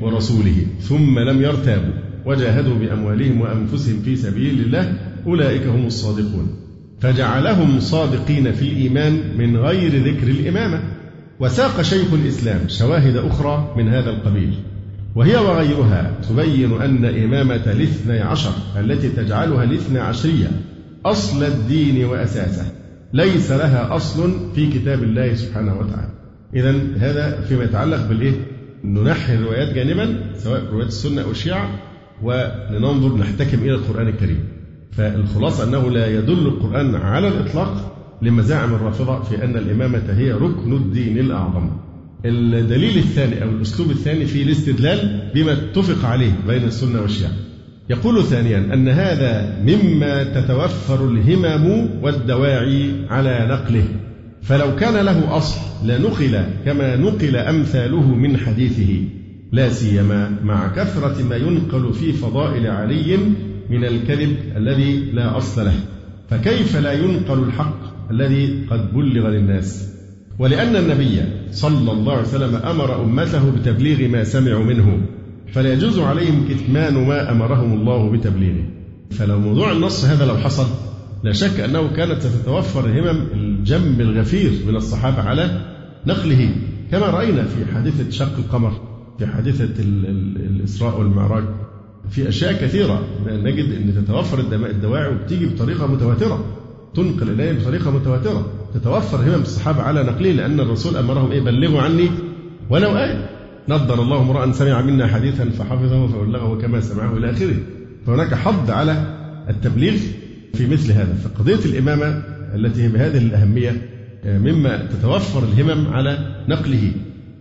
ورسوله ثم لم يرتابوا وجاهدوا بأموالهم وأنفسهم في سبيل الله أولئك هم الصادقون. فجعلهم صادقين في الإيمان من غير ذكر الإمامة. وساق شيخ الإسلام شواهد أخرى من هذا القبيل. وهي وغيرها تبين أن إمامة الاثني عشر التي تجعلها الاثنى عشرية أصل الدين وأساسه ليس لها أصل في كتاب الله سبحانه وتعالى. إذا هذا فيما يتعلق بالإيه؟ ننحي الروايات جانبا سواء روايات السنة أو الشيعة وننظر نحتكم إلى القرآن الكريم. فالخلاصة أنه لا يدل القرآن على الإطلاق لمزاعم الرافضة في أن الإمامة هي ركن الدين الأعظم. الدليل الثاني أو الأسلوب الثاني في الاستدلال بما اتفق عليه بين السنة والشيعة. يقول ثانيا أن هذا مما تتوفر الهمم والدواعي على نقله. فلو كان له أصل لنقل كما نقل أمثاله من حديثه لا سيما مع كثرة ما ينقل في فضائل علي من الكذب الذي لا أصل له. فكيف لا ينقل الحق الذي قد بلغ للناس؟ ولأن النبي صلى الله عليه وسلم أمر أمته بتبليغ ما سمعوا منه فلا يجوز عليهم كتمان ما أمرهم الله بتبليغه. فلو موضوع النص هذا لو حصل لا شك أنه كانت ستتوفر همم الجم الغفير من الصحابة على نقله. كما رأينا في حادثة شق القمر في حادثة الإسراء والمعراج في أشياء كثيرة. نجد أن تتوفر الدواعي وبتيجي بطريقة متواترة تنقل إليه بطريقة متواترة. تتوفر همم الصحابة على نقله لأن الرسول أمرهم إيه؟ بلغوا عني ولو آية نضر الله امرأ سمع منا حديثا فحفظه فبلغه كما سمعه إلى آخره. فهناك حض على التبليغ في مثل هذا. فقضية الإمامة التي بهذه الأهمية آه، مما تتوفر الهمم على نقله.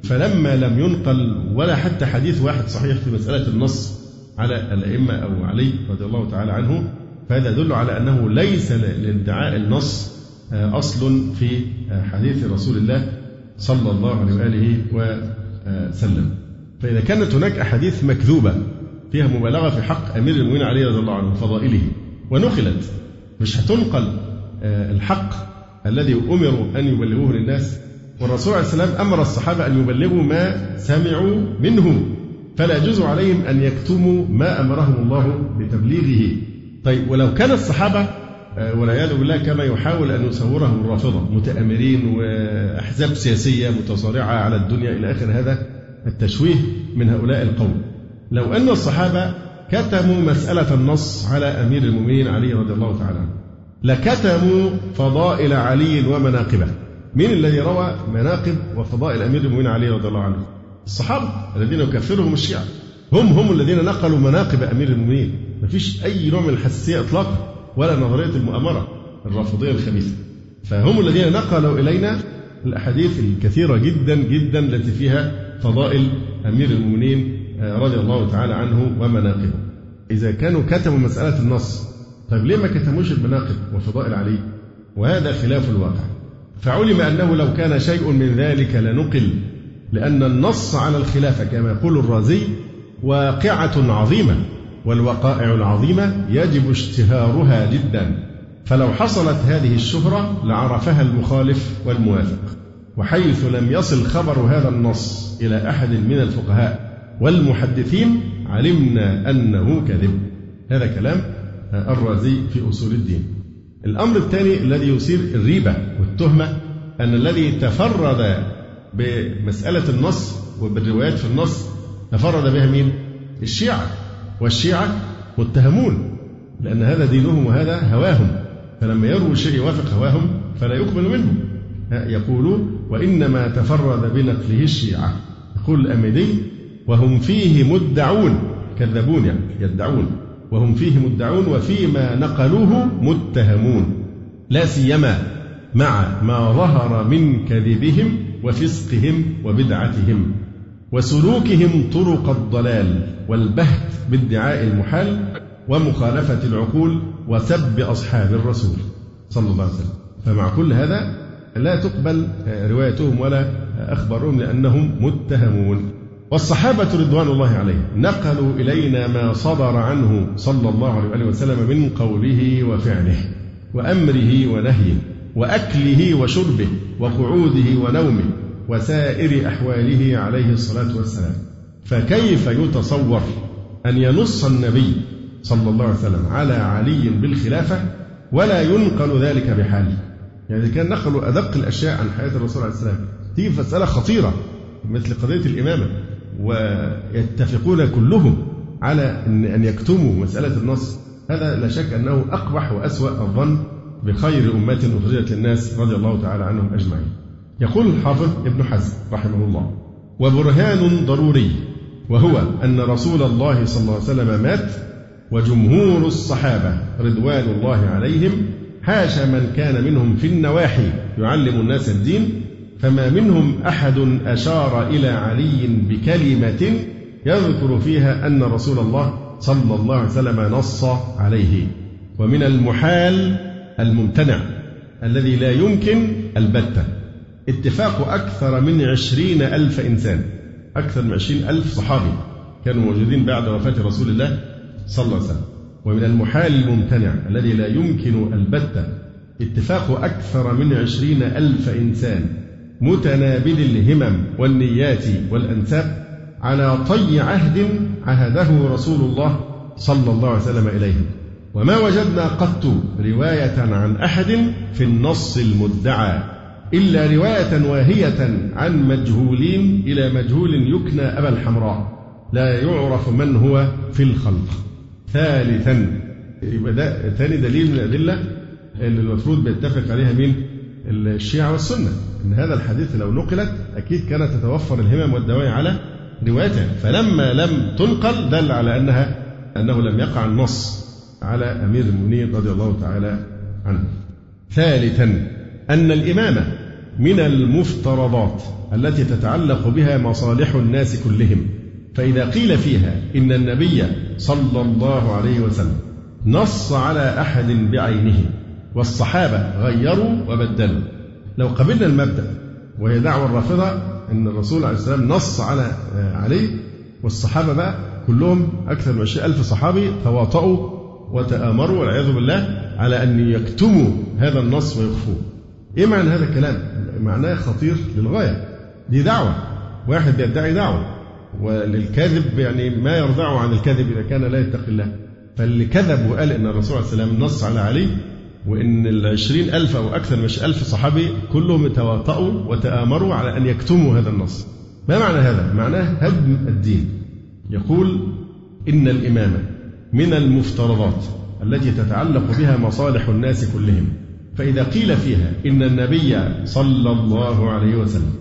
فلما لم ينقل ولا حتى حديث واحد صحيح في مسألة النص على الأئمة أو علي رضي الله تعالى عنه فهذا يدل على أنه ليس لادعاء النص أصل في آه، حديث رسول الله صلى الله عليه وآله وسلم. فإذا كانت هناك أحاديث مكذوبة فيها مبالغة في حق أمير المؤمنين علي رضي الله عنه وفضائله ونقلت مش هتنقل آه، الحق الذي أمروا أن يبلغوه للناس. والرسول عليه السلام أمر الصحابة أن يبلغوا ما سمعوا منه فلا يجوز عليهم أن يكتموا ما أمرهم الله بتبليغه. طيب ولو كان الصحابة آه، والعياذ بالله كما يحاول أن يصورهم الرافضة متآمرين وأحزاب سياسية متصارعة على الدنيا إلى آخر هذا التشويه من هؤلاء القوم. لو أن الصحابة كتموا مسألة النص على أمير المؤمنين علي رضي الله تعالى عنه لكتموا فضائل علي ومناقبه. من الذي روى مناقب وفضائل أمير المؤمنين علي رضي الله عنه؟ الصحابة الذين يكفرهم الشيعة. هم هم الذين نقلوا مناقب أمير المؤمنين. ما فيش أي نوع من الحساسية إطلاقا. ولا نظرية المؤامرة الرافضية الخبيثة. فهم الذين نقلوا إلينا الأحاديث الكثيرة جدا جدا التي فيها فضائل أمير المؤمنين آه، رضي الله تعالى عنه ومناقبه. إذا كانوا كتبوا مسألة النص طيب ليه ما كتموش المناقب وفضائل علي؟ وهذا خلاف الواقع. فعلم أنه لو كان شيء من ذلك لنقل لأن النص على الخلافة كما يقول الرازي واقعة عظيمة. والوقائع العظيمة يجب اشتهارها جدا. فلو حصلت هذه الشهرة لعرفها المخالف والموافق وحيث لم يصل خبر هذا النص إلى أحد من الفقهاء والمحدثين علمنا أنه كذب. هذا كلام الرازي في أصول الدين. الأمر الثاني الذي يثير الريبة والتهمة أن الذي تفرد بمسألة النص وبالروايات في النص تفرد بها مين؟ الشيعة. والشيعة متهمون لأن هذا دينهم وهذا هواهم. فلما يرووا شيء يوافق هواهم فلا يقبل منه يقول وإنما تفرد بنقله الشيعة. يقول الأمدي وهم فيه مدعون. كذبون يعني يدعون. وهم فيه مدعون وفيما نقلوه متهمون. لا سيما مع ما ظهر من كذبهم وفسقهم وبدعتهم. وسلوكهم طرق الضلال والبهت بادعاء المحال ومخالفة العقول وسب أصحاب الرسول صلى الله عليه وسلم. فمع كل هذا لا تقبل روايتهم ولا أخبارهم لأنهم متهمون. والصحابة رضوان الله عليهم نقلوا إلينا ما صدر عنه صلى الله عليه وسلم من قوله وفعله وأمره ونهيه وأكله وشربه وقعوده ونومه وسائر أحواله عليه الصلاة والسلام. فكيف يتصور أن ينص النبي صلى الله عليه وسلم على علي بالخلافة ولا ينقل ذلك بحال يعني كان نقلوا أدق الأشياء عن حياة الرسول عليه السلام دي مسألة خطيرة مثل قضية الإمامة. ويتفقون كلهم على أن يكتموا مسألة النص. هذا لا شك أنه أقبح وأسوأ الظن بخير أمة أخرجت للناس رضي الله تعالى عنهم أجمعين. يقول الحافظ ابن حزم رحمه الله وبرهان ضروري وهو أن رسول الله صلى الله عليه وسلم مات وجمهور الصحابة رضوان الله عليهم حاش من كان منهم في النواحي يعلم الناس الدين فما منهم أحد أشار إلى علي بكلمة يذكر فيها أن رسول الله صلى الله عليه وسلم نص عليه. ومن المحال الممتنع الذي لا يمكن البتة. اتفاق أكثر من عشرين ألف إنسان. أكثر من عشرين ألف صحابي كانوا موجودين بعد وفاة رسول الله صلى الله عليه وسلم. ومن المحال الممتنع الذي لا يمكن البتة اتفاق أكثر من عشرين ألف إنسان متنابل الهمم والنيات والأنساب على طي عهد عهده رسول الله صلى الله عليه وسلم إليهم وما وجدنا قط رواية عن أحد في النص المدعى. إلا رواية واهية عن مجهولين إلى مجهول يكنى أبا الحمراء. لا يعرف من هو في الخلق. ثالثا يبقى ده ثاني دليل من الأدلة اللي المفروض بيتفق عليها مين؟ الشيعة والسنة. إن هذا الحديث لو نقلت أكيد كانت تتوفر الهمم والدواعي على روايتها. فلما لم تنقل دل على أنها أنه لم يقع النص على أمير المؤمنين رضي الله تعالى عنه. ثالثا أن الإمامة من المفترضات التي تتعلق بها مصالح الناس كلهم. فإذا قيل فيها إن النبي صلى الله عليه وسلم نص على أحد بعينه والصحابة غيروا وبدلوا. لو قبلنا المبدأ وهي دعوة الرافضة أن الرسول عليه السلام نص على علي والصحابة بقى كلهم أكثر من عشرين ألف صحابي تواطؤوا وتآمروا والعياذ بالله على أن يكتموا هذا النص ويخفوه. إيه معنى هذا الكلام؟ معناه خطير للغاية. دي دعوة. واحد بيدعي دعوة. وللكاذب يعني ما يرضعه عن الكذب إذا كان لا يتقي الله. فاللي كذب وقال إن الرسول عليه السلام نص على علي وإن العشرين ألف أو أكثر من ألف صحابي كلهم تواطؤوا وتآمروا على أن يكتموا هذا النص. ما معنى هذا؟ معناه هدم الدين. يقول إن الإمامة من المفترضات التي تتعلق بها مصالح الناس كلهم. فإذا قيل فيها إن النبي صلى الله عليه وسلم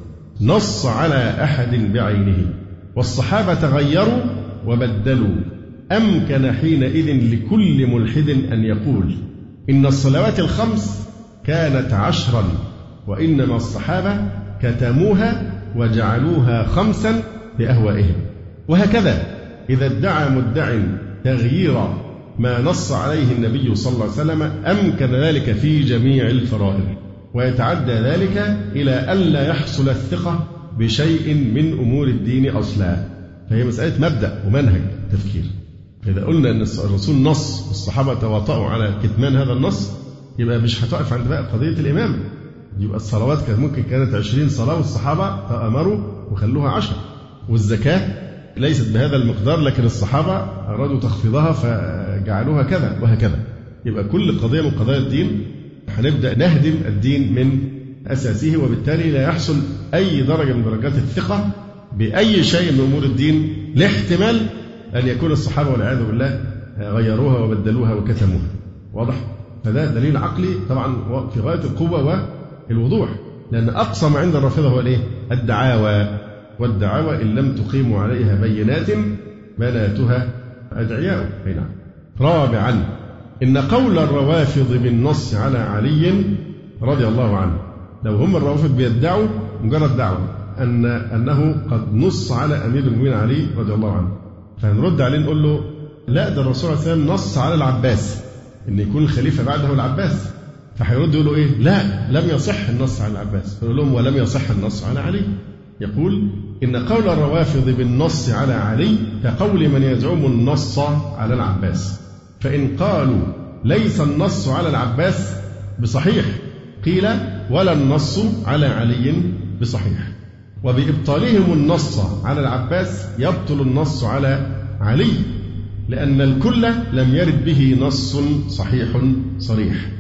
نص على أحد بعينه والصحابة غيروا وبدلوا أمكن حينئذ لكل ملحد أن يقول إن الصلوات الخمس كانت عشرا وإنما الصحابة كتموها وجعلوها خمسا بأهوائهم وهكذا إذا ادعى مدع تغيير ما نص عليه النبي صلى الله عليه وسلم أمكن ذلك في جميع الفرائض ويتعدى ذلك إلى ألا يحصل الثقة بشيء من أمور الدين أصلا. فهي مسألة مبدأ ومنهج تفكير. فإذا قلنا أن الرسول نص والصحابة تواطؤوا على كتمان هذا النص يبقى مش هتقف عند بقى قضية الإمام. يبقى الصلوات كانت ممكن كانت عشرين صلاة والصحابة تأمروا وخلوها عشر. والزكاة ليست بهذا المقدار لكن الصحابة أرادوا تخفيضها فجعلوها كذا وهكذا. يبقى كل قضية من قضايا الدين هنبدأ نهدم الدين من أساسه وبالتالي لا يحصل أي درجة من درجات الثقة بأي شيء من أمور الدين لاحتمال أن يكون الصحابة والعياذ بالله غيروها وبدلوها وكتموها. واضح؟ فده دليل عقلي طبعا في غاية القوة والوضوح لأن أقصى ما عند الرافضة هو الإيه؟ الدعاوى. والدعاوى إن لم تقيموا عليها بينات بناتها أدعياء. أي نعم. رابعا إن قول الروافض بالنص على علي رضي الله عنه لو هم الروافض بيدعوا مجرد دعوة أن أنه قد نص على أمير المؤمنين علي رضي الله عنه. فنرد عليه نقول له لا ده الرسول عليه وسلم نص على العباس إن يكون الخليفة بعده العباس. فهيرد يقولوا إيه؟ لا لم يصح النص على العباس. فيقول لهم ولم يصح النص على علي. يقول إن قول الروافض بالنص على علي كقول من يزعم النص على العباس. فإن قالوا ليس النص على العباس بصحيح قيل ولا النص على علي بصحيح. وبإبطالهم النص على العباس يبطل النص على علي لأن الكل لم يرد به نص صحيح صريح.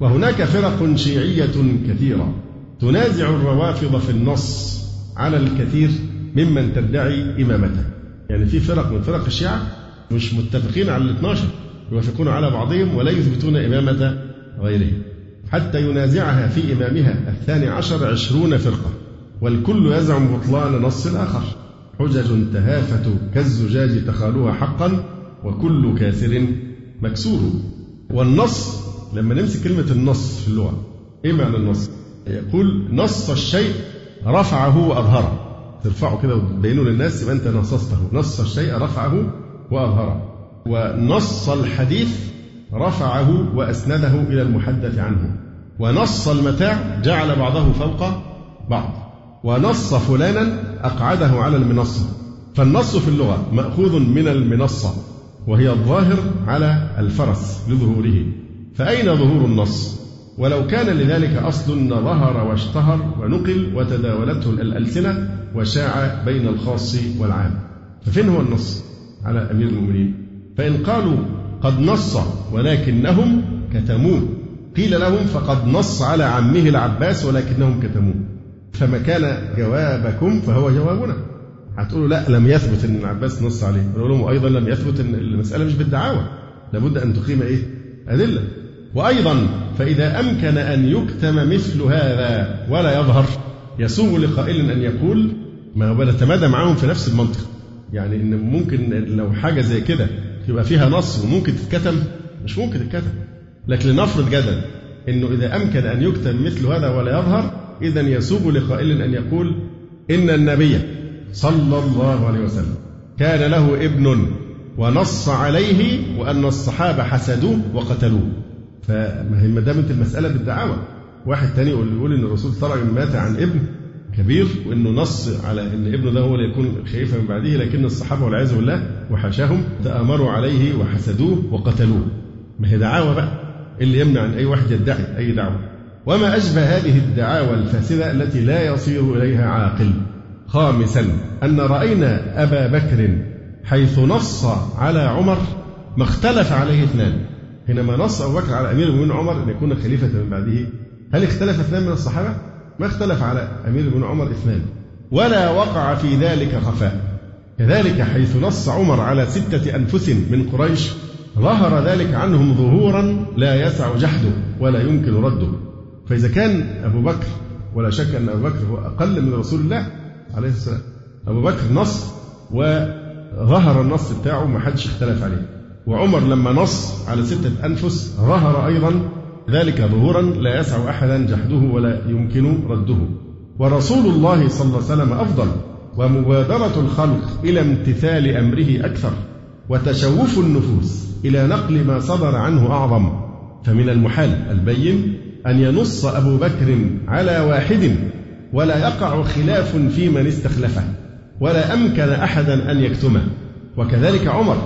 وهناك فرق شيعية كثيرة تنازع الروافض في النص على الكثير ممن تدعي إمامته. يعني في فرق من فرق الشيعة مش متفقين على ال 12 يوافقون على بعضهم ولا يثبتون إمامة غيرهم حتى ينازعها في إمامها الثاني عشر عشرون فرقة والكل يزعم بطلان نص الآخر. حجج تهافت كالزجاج تخالوها حقا وكل كاسر مكسور. والنص لما نمسك كلمة النص في اللغة إيه معنى النص؟ يقول نص الشيء رفعه وأظهره. ترفعه كده وتبينه للناس يبقى أنت نصصته. نص الشيء رفعه وأظهره. ونص الحديث رفعه وأسنده إلى المحدث عنه. ونص المتاع جعل بعضه فوق بعض. ونص فلانا أقعده على المنصة فالنص في اللغة مأخوذ من المنصة وهي الظاهر على الفرس لظهوره. فأين ظهور النص؟ ولو كان لذلك أصل ظهر واشتهر ونقل وتداولته الألسنة وشاع بين الخاص والعام. ففين هو النص على أمير المؤمنين؟ فإن قالوا قد نص ولكنهم كتموه. قيل لهم فقد نص على عمه العباس ولكنهم كتموه. فما كان جوابكم فهو جوابنا. هتقولوا لا لم يثبت إن العباس نص عليه. نقول لهم أيضا لم يثبت إن المسألة مش بالدعاوى. لابد أن تقيم إيه؟ أدلة. وأيضا فإذا أمكن أن يكتم مثل هذا ولا يظهر يسوغ لقائل أن يقول ما هو بنتمادى معاهم في نفس المنطق. يعني إن ممكن لو حاجة زي كده يبقى فيها نص وممكن تتكتم. مش ممكن تتكتم. لكن لنفرض جدلا إنه إذا أمكن أن يكتم مثل هذا ولا يظهر اذا يسوغ لقائل أن يقول إن النبي صلى الله عليه وسلم كان له ابن ونص عليه وأن الصحابة حسدوه وقتلوه. فما دامت المساله بالدعاوى. واحد تاني يقول إن الرسول صلى الله عليه مات عن ابن كبير وإنه نص على إن ابنه ده هو اللي يكون خليفة من بعده لكن الصحابة والعياذ بالله وحاشاهم تآمروا عليه وحسدوه وقتلوه. ما هي دعاوى بقى؟ اللي يمنع إن أي واحد يدعي أي دعوة؟ وما أشبه هذه الدعاوى الفاسدة التي لا يصير إليها عاقل. خامسا أن رأينا أبا بكر حيث نص على عمر ما اختلف عليه اثنان. حينما نص أبو بكر على أمير المؤمنين عمر أن يكون خليفة من بعده هل اختلف اثنان من الصحابة؟ ما اختلف على أمير بن عمر اثنان. ولا وقع في ذلك خفاء. كذلك حيث نص عمر على ستة أنفس من قريش ظهر ذلك عنهم ظهورا لا يسع جحده ولا يمكن رده. فإذا كان أبو بكر ولا شك أن أبو بكر هو أقل من رسول الله عليه السلام أبو بكر نص وظهر النص بتاعه ما حدش اختلف عليه. وعمر لما نص على ستة أنفس ظهر أيضا ذلك ظهورا لا يسع أحدا جحده ولا يمكن رده. ورسول الله صلى الله عليه وسلم أفضل. ومبادرة الخلق إلى امتثال أمره أكثر وتشوف النفوس إلى نقل ما صدر عنه أعظم. فمن المحال البين أن ينص أبو بكر على واحد ولا يقع خلاف في من استخلفه ولا أمكن أحدا أن يكتمه. وكذلك عمر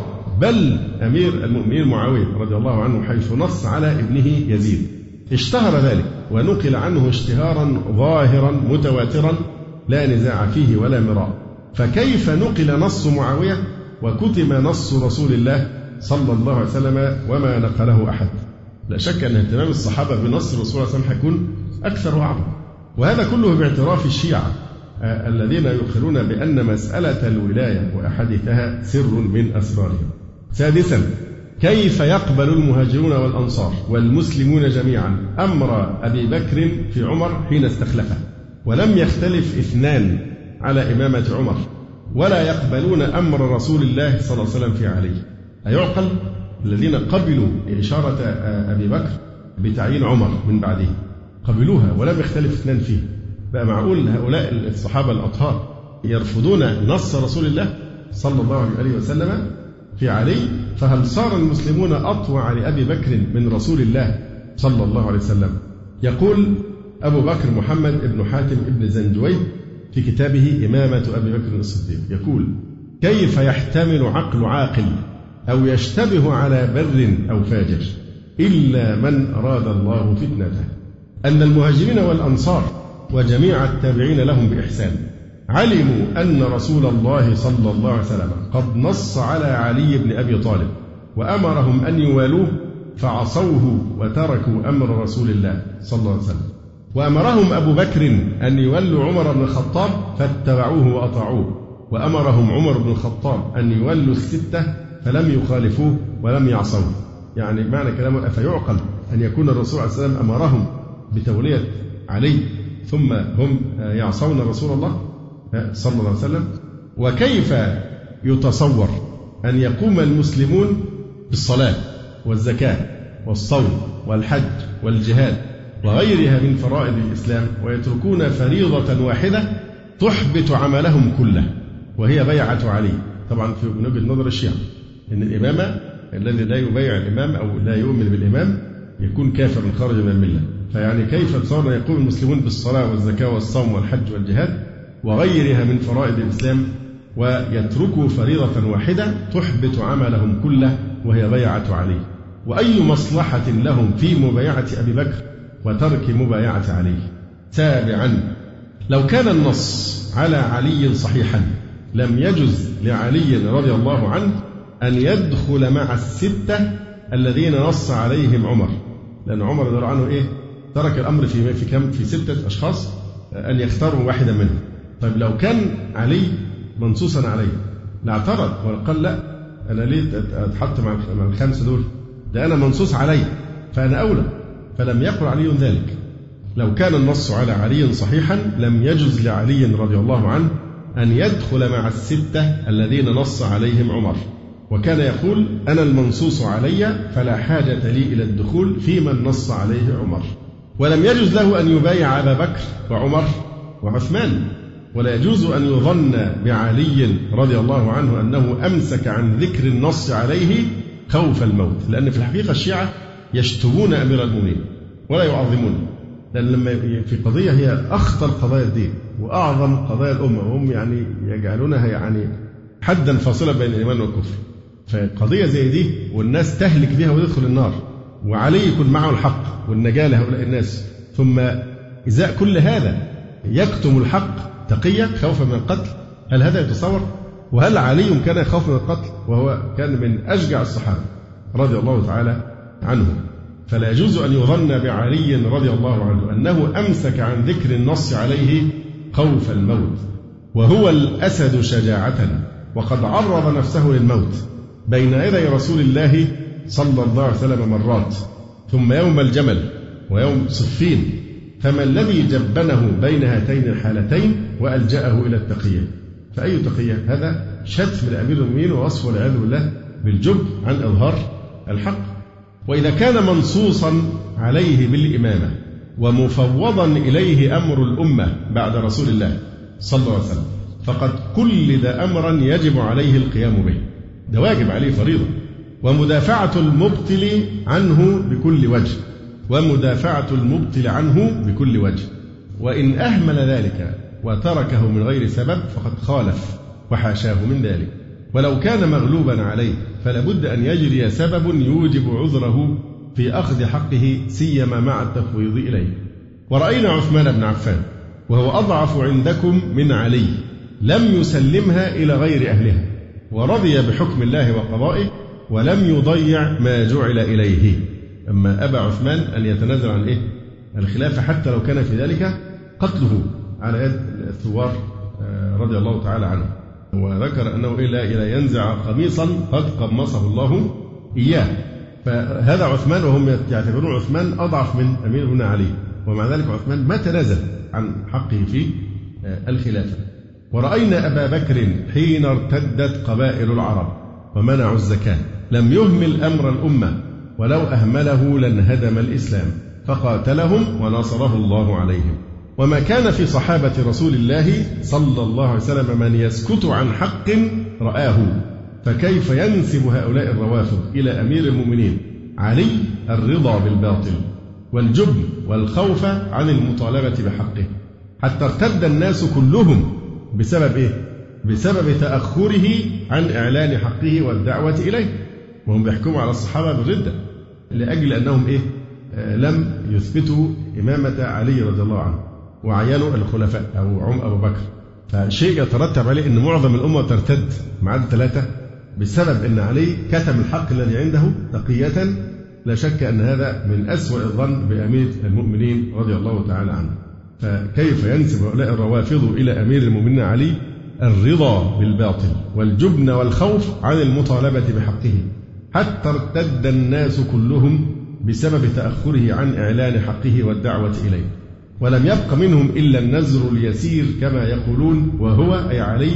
بل أمير المؤمنين معاوية رضي الله عنه حيث نص على ابنه يزيد. اشتهر ذلك ونقل عنه اشتهارا ظاهرا متواترا لا نزاع فيه ولا مراء. فكيف نقل نص معاوية وكتم نص رسول الله صلى الله عليه وسلم وما نقله أحد؟ لا شك أن اهتمام الصحابة بنص الرسول صلى الله عليه وسلم أكثر وأعظم. وهذا كله باعتراف الشيعة آه، الذين يقرون بأن مسألة الولاية وأحاديثها سر من أسرارهم. سادسا كيف يقبل المهاجرون والأنصار والمسلمون جميعا أمر أبي بكر في عمر حين استخلفه؟ ولم يختلف اثنان على إمامة عمر ولا يقبلون أمر رسول الله صلى الله عليه وسلم في علي. أيعقل؟ الذين قبلوا إشارة أبي بكر بتعيين عمر من بعده. قبلوها ولم يختلف اثنان فيه. بقى معقول هؤلاء الصحابة الأطهار يرفضون نص رسول الله صلى الله عليه وسلم في علي؟ فهل صار المسلمون أطوع لأبي بكر من رسول الله صلى الله عليه وسلم؟ يقول أبو بكر محمد بن حاتم بن زنجوي في كتابه إمامة أبي بكر الصديق. يقول كيف يحتمل عقل عاقل أو يشتبه على بر أو فاجر إلا من أراد الله فتنته؟ أن المهاجرين والأنصار وجميع التابعين لهم بإحسان. علموا أن رسول الله صلى الله عليه وسلم قد نص على علي بن أبي طالب وأمرهم أن يوالوه فعصوه وتركوا أمر رسول الله صلى الله عليه وسلم. وأمرهم أبو بكر أن يولوا عمر بن الخطاب فاتبعوه وأطاعوه. وأمرهم عمر بن الخطاب أن يولوا الستة فلم يخالفوه ولم يعصوه. يعني معنى كلامه أفيعقل أن يكون الرسول عليه السلام أمرهم بتولية علي ثم هم يعصون رسول الله صلى الله عليه وسلم. وكيف يتصور أن يقوم المسلمون بالصلاة والزكاة والصوم والحج والجهاد؟ وغيرها من فرائض الإسلام ويتركون فريضة واحدة تحبط عملهم كله وهي بيعة علي. طبعا في وجهة نظر الشيعة أن الإمامة الذي لا يبايع الإمام أو لا يؤمن بالإمام يكون كافرا خارج من الملة. فيعني كيف أن يقوم المسلمون بالصلاة والزكاة والصوم والحج والجهاد وغيرها من فرائض الإسلام ويتركوا فريضة واحدة تحبط عملهم كله وهي بيعة علي. وأي مصلحة لهم في مبايعة أبي بكر وترك مبايعة علي. تابعا. لو كان النص على علي صحيحا لم يجز لعلي رضي الله عنه أن يدخل مع الستة الذين نص عليهم عمر. لأن عمر رضي الله عنه إيه؟ ترك الأمر في في كم في ستة أشخاص أن يختاروا واحدا منهم. طيب لو كان علي منصوصا عليه لاعترض وقال لا أنا ليه أتحط مع الخمسة دول؟ ده أنا منصوص علي فأنا أولى. فلم يقل علي ذلك. لو كان النص على علي صحيحا لم يجز لعلي رضي الله عنه أن يدخل مع الستة الذين نص عليهم عمر. وكان يقول أنا المنصوص علي فلا حاجة لي إلى الدخول في من نص عليه عمر. ولم يجوز له أن يبايع أبا بكر وعمر وعثمان. ولا يجوز أن يظن بعلي رضي الله عنه أنه أمسك عن ذكر النص عليه خوف الموت. لأن في الحقيقة الشيعة يشتمون أمير المؤمنين ولا يعظمونه لأن لما في قضية هي أخطر قضايا الدين وأعظم قضايا الأمة وهم يعني يجعلونها يعني حدا فاصلا بين الإيمان والكفر. فقضية زي دي والناس تهلك بها ويدخل النار وعلي يكون معه الحق والنجاة لهؤلاء الناس. ثم إزاء كل هذا يكتم الحق تقيا خوفا من القتل؟ هل هذا يتصور؟ وهل علي كان يخاف من القتل وهو كان من أشجع الصحابة رضي الله تعالى عنه. فلا يجوز أن يظن بعلي رضي الله عنه أنه أمسك عن ذكر النص عليه خوف الموت وهو الأسد شجاعة وقد عرض نفسه للموت بين يدي رسول الله صلى الله عليه وسلم مرات ثم يوم الجمل ويوم صفين فما الذي جبنه بين هاتين الحالتين وألجأه إلى التقية. فأي تقية؟ هذا شتم لأمير المؤمنين ووصفه والعياذ بالله بالجب عن إظهار الحق. وإذا كان منصوصا عليه بالإمامة ومفوضا إليه أمر الأمة بعد رسول الله صلى الله عليه وسلم فقد كلد أمرا يجب عليه القيام به. ده واجب عليه فريضة. ومدافعة المبطل عنه بكل وجه. ومدافعة المبطل عنه بكل وجه. وإن أهمل ذلك وتركه من غير سبب فقد خالف وحاشاه من ذلك. ولو كان مغلوبا عليه فلا بد أن يجري سبب يوجب عذره في أخذ حقه سيما مع التفويض إليه. ورأينا عثمان بن عفان وهو أضعف عندكم من علي لم يسلمها إلى غير أهلها ورضي بحكم الله وقضائه ولم يضيع ما جعل إليه. أما أبى عثمان أن يتنازل عن إيه؟ الخلافة حتى لو كان في ذلك قتله على يد الثوار آه، رضي الله تعالى عنه. وذكر أنه إلا إلى ينزع قميصا قد قمصه الله إياه. فهذا عثمان وهم يعتبرون عثمان أضعف من أمير بن علي. ومع ذلك عثمان ما تنازل عن حقه في آه، الخلافة. ورأينا أبا بكر حين ارتدت قبائل العرب ومنعوا الزكاة. لم يهمل أمر الأمة ولو أهمله لانهدم الإسلام. فقاتلهم ونصره الله عليهم. وما كان في صحابة رسول الله صلى الله عليه وسلم من يسكت عن حق رآه. فكيف ينسب هؤلاء الروافض إلى أمير المؤمنين؟ علي الرضا بالباطل والجبن والخوف عن المطالبة بحقه. حتى ارتد الناس كلهم بسبب إيه؟ بسبب تأخره عن إعلان حقه والدعوة إليه. وهم بيحكموا على الصحابة بالردة لأجل أنهم إيه؟ آه لم يثبتوا إمامة علي رضي الله عنه. وعينوا الخلفاء أو عم أبو بكر. فشيء يترتب عليه أن معظم الأمة ترتد ما ثلاثة بسبب أن علي كتم الحق الذي عنده تقية لا شك أن هذا من أسوأ الظن بأمير المؤمنين رضي الله تعالى عنه. فكيف ينسب هؤلاء الروافض إلى أمير المؤمنين علي؟ الرضا بالباطل والجبن والخوف عن المطالبة بحقه. حتى ارتد الناس كلهم بسبب تأخره عن إعلان حقه والدعوة إليه. ولم يبق منهم إلا النزر اليسير كما يقولون وهو أي علي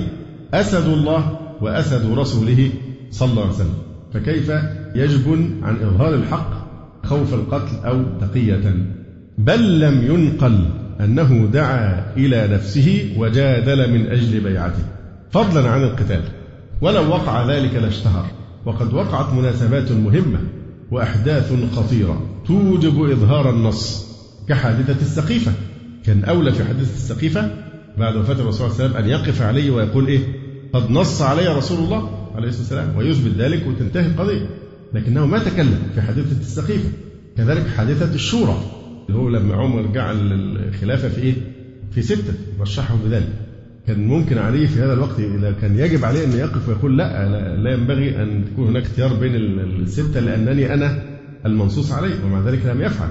أسد الله وأسد رسوله صلى الله عليه وسلم. فكيف يجبن عن إظهار الحق خوف القتل أو تقية؟ بل لم ينقل أنه دعا إلى نفسه وجادل من أجل بيعته. فضلا عن القتال. ولو وقع ذلك لاشتهر وقد وقعت مناسبات مهمة وأحداث خطيرة توجب إظهار النص. كحادثة السقيفة. كان أولى في حادثة السقيفة بعد وفاة الرسول صلى الله عليه وسلم أن يقف عليه ويقول إيه؟ قد نص علي رسول الله عليه الصلاة والسلام ويثبت ذلك وتنتهي القضية. لكنه ما تكلم في حادثة السقيفة. كذلك حادثة الشورى. اللي هو لما عمر جعل الخلافة في إيه؟ في ستة. رشحه بذلك. كان ممكن عليه في هذا الوقت كان يجب عليه أن يقف ويقول لا لا ينبغي أن تكون هناك اختيار بين الستة لأنني أنا المنصوص عليه ومع ذلك لم يفعل.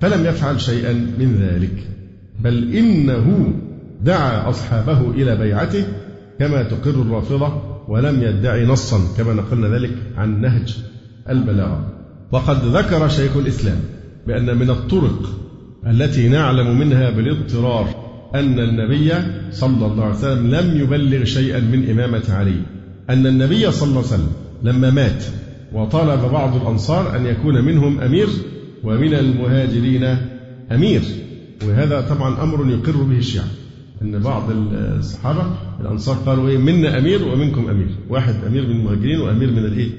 فلم يفعل شيئا من ذلك بل إنه دعا أصحابه إلى بيعته كما تقر الرافضة ولم يدعي نصا كما نقلنا ذلك عن نهج البلاغة. وقد ذكر شيخ الإسلام بأن من الطرق التي نعلم منها بالاضطرار أن النبي صلى الله عليه وسلم لم يبلغ شيئا من إمامة علي. أن النبي صلى الله عليه وسلم لما مات وطلب بعض الأنصار أن يكون منهم أمير ومن المهاجرين أمير. وهذا طبعا أمر يقر به الشيعة أن بعض الصحابة الأنصار قالوا إيه منا أمير ومنكم أمير. واحد أمير من المهاجرين وأمير من الإيه؟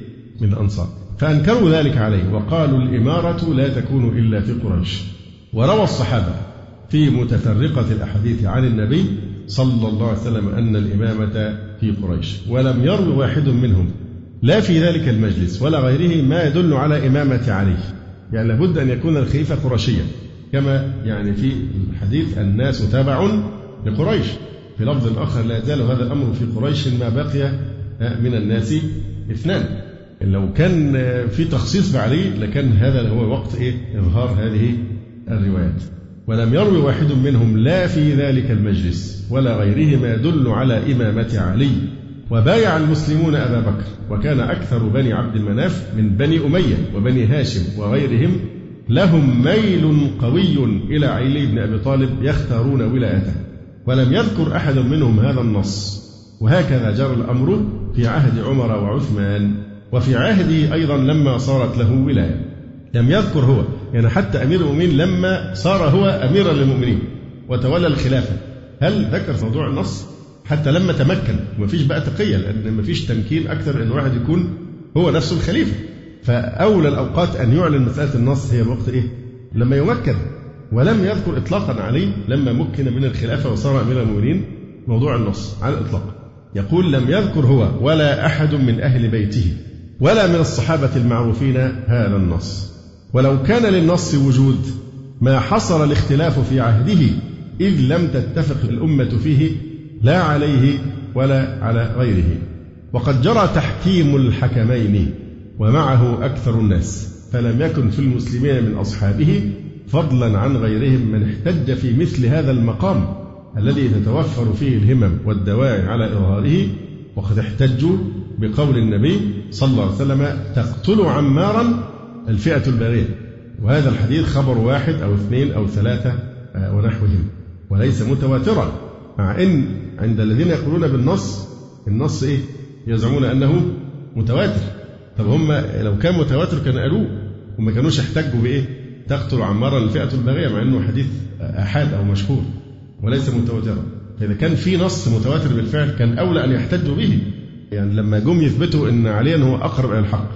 من الأنصار. فأنكروا ذلك عليه وقالوا الإمارة لا تكون إلا في قريش. وروى الصحابة في متفرقة الأحاديث عن النبي صلى الله عليه وسلم أن الإمامة في قريش. ولم يروي واحد منهم. لا في ذلك المجلس ولا غيره ما يدل على إمامة علي. يعني لابد أن يكون الخليفة قرشيا كما يعني في الحديث الناس تبع لقريش. في لفظ آخر لا يزال هذا الأمر في قريش ما بقي من الناس اثنان. لو كان في تخصيص بعلي لكان هذا هو وقت إيه؟ إظهار هذه الروايات. ولم يروي واحد منهم لا في ذلك المجلس ولا غيره ما يدل على إمامة علي. وبايع المسلمون أبا بكر وكان أكثر بني عبد المناف من بني أمية وبني هاشم وغيرهم. لهم ميل قوي إلى علي بن أبي طالب يختارون ولايته ولم يذكر أحد منهم هذا النص. وهكذا جرى الأمر في عهد عمر وعثمان وفي عهده أيضا لما صارت له ولاية. لم يذكر هو يعني حتى أمير المؤمنين لما صار هو أميرا للمؤمنين وتولى الخلافة. هل ذكر موضوع النص؟ حتى لما تمكن. ومفيش بقى تقية لأن مفيش تمكين أكثر أن واحد يكون هو نفسه الخليفة. فأولى الأوقات أن يعلن مسألة النص هي الوقت إيه؟ لما يمكن. ولم يذكر إطلاقا عليه لما مكن من الخلافة وصار أمير المؤمنين موضوع النص على الإطلاق. يقول لم يذكر هو ولا أحد من أهل بيته ولا من الصحابة المعروفين هذا النص. ولو كان للنص وجود ما حصل الاختلاف في عهده إذ لم تتفق الأمة فيه لا عليه ولا على غيره. وقد جرى تحكيم الحكمين ومعه أكثر الناس فلم يكن في المسلمين من أصحابه فضلا عن غيرهم من احتج في مثل هذا المقام الذي تتوفر فيه الهمم والدواعي على إظهاره. وقد احتجوا بقول النبي صلى الله عليه وسلم تقتل عمارا الفئة الباغية وهذا الحديث خبر واحد أو اثنين أو ثلاثة ونحوهم وليس متواترا مع أن عند الذين يقولون بالنص النص إيه؟ يزعمون أنه متواتر. طب هم لو كان متواتر كان قالوه وما كانوش احتجوا بإيه؟ تقتل عمارا الفئة الباغية مع أنه حديث آحاد أو مشهور وليس متواترا. فإذا كان في نص متواتر بالفعل كان أولى أن يحتجوا به. يعني لما جم يثبتوا أن عليا هو أقرب إلى الحق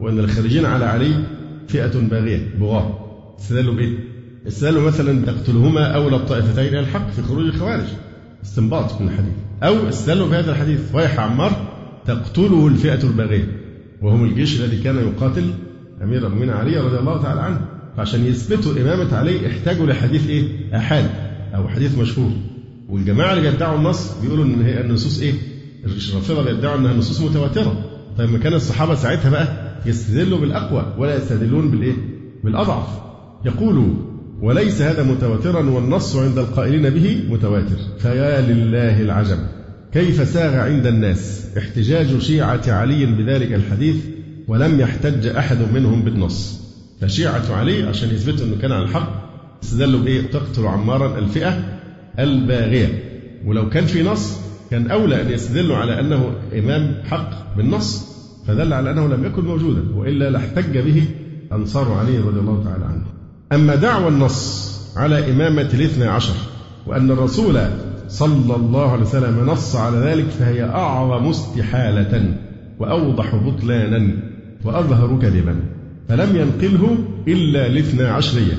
وأن الخارجين على علي فئة باغية بغاة. استدلوا بإيه؟ استدلوا مثلا تقتلهما أولى الطائفتين إلى الحق في خروج الخوارج. استنباط من الحديث أو استدلوا بهذا الحديث ويح عمار تقتله الفئة الباغية وهم الجيش الذي كان يقاتل أمير المؤمنين علي رضي الله تعالى عنه فعشان يثبتوا إمامة علي احتاجوا لحديث إيه؟ أحاد أو حديث مشهور والجماعة اللي بيدعوا النص بيقولوا إن هي النصوص إيه؟ الرافضة بيدعوا إنها نصوص متواترة طيب ما كان الصحابة ساعتها بقى يستدلوا بالأقوى ولا يستدلون بالإيه؟ بالأضعف يقول وليس هذا متواترا والنص عند القائلين به متواتر. فيا لله العجب كيف ساغ عند الناس احتجاج شيعة علي بذلك الحديث ولم يحتج أحد منهم بالنص؟ فشيعة علي عشان يثبتوا أنه كان على الحق استدلوا بإيه؟ تقتل عمارا الفئة الباغية. ولو كان في نص كان أولى أن يستدلوا على أنه إمام حق بالنص فدل على أنه لم يكن موجودا وإلا لاحتج به أنصار علي رضي الله تعالى عنه. أما دعوى النص على إمامة الاثنى عشر وأن الرسول صلى الله عليه وسلم نص على ذلك فهي أعظم استحالة وأوضح بطلانا وأظهر كذبا. فلم ينقله إلا الاثنى عشرية.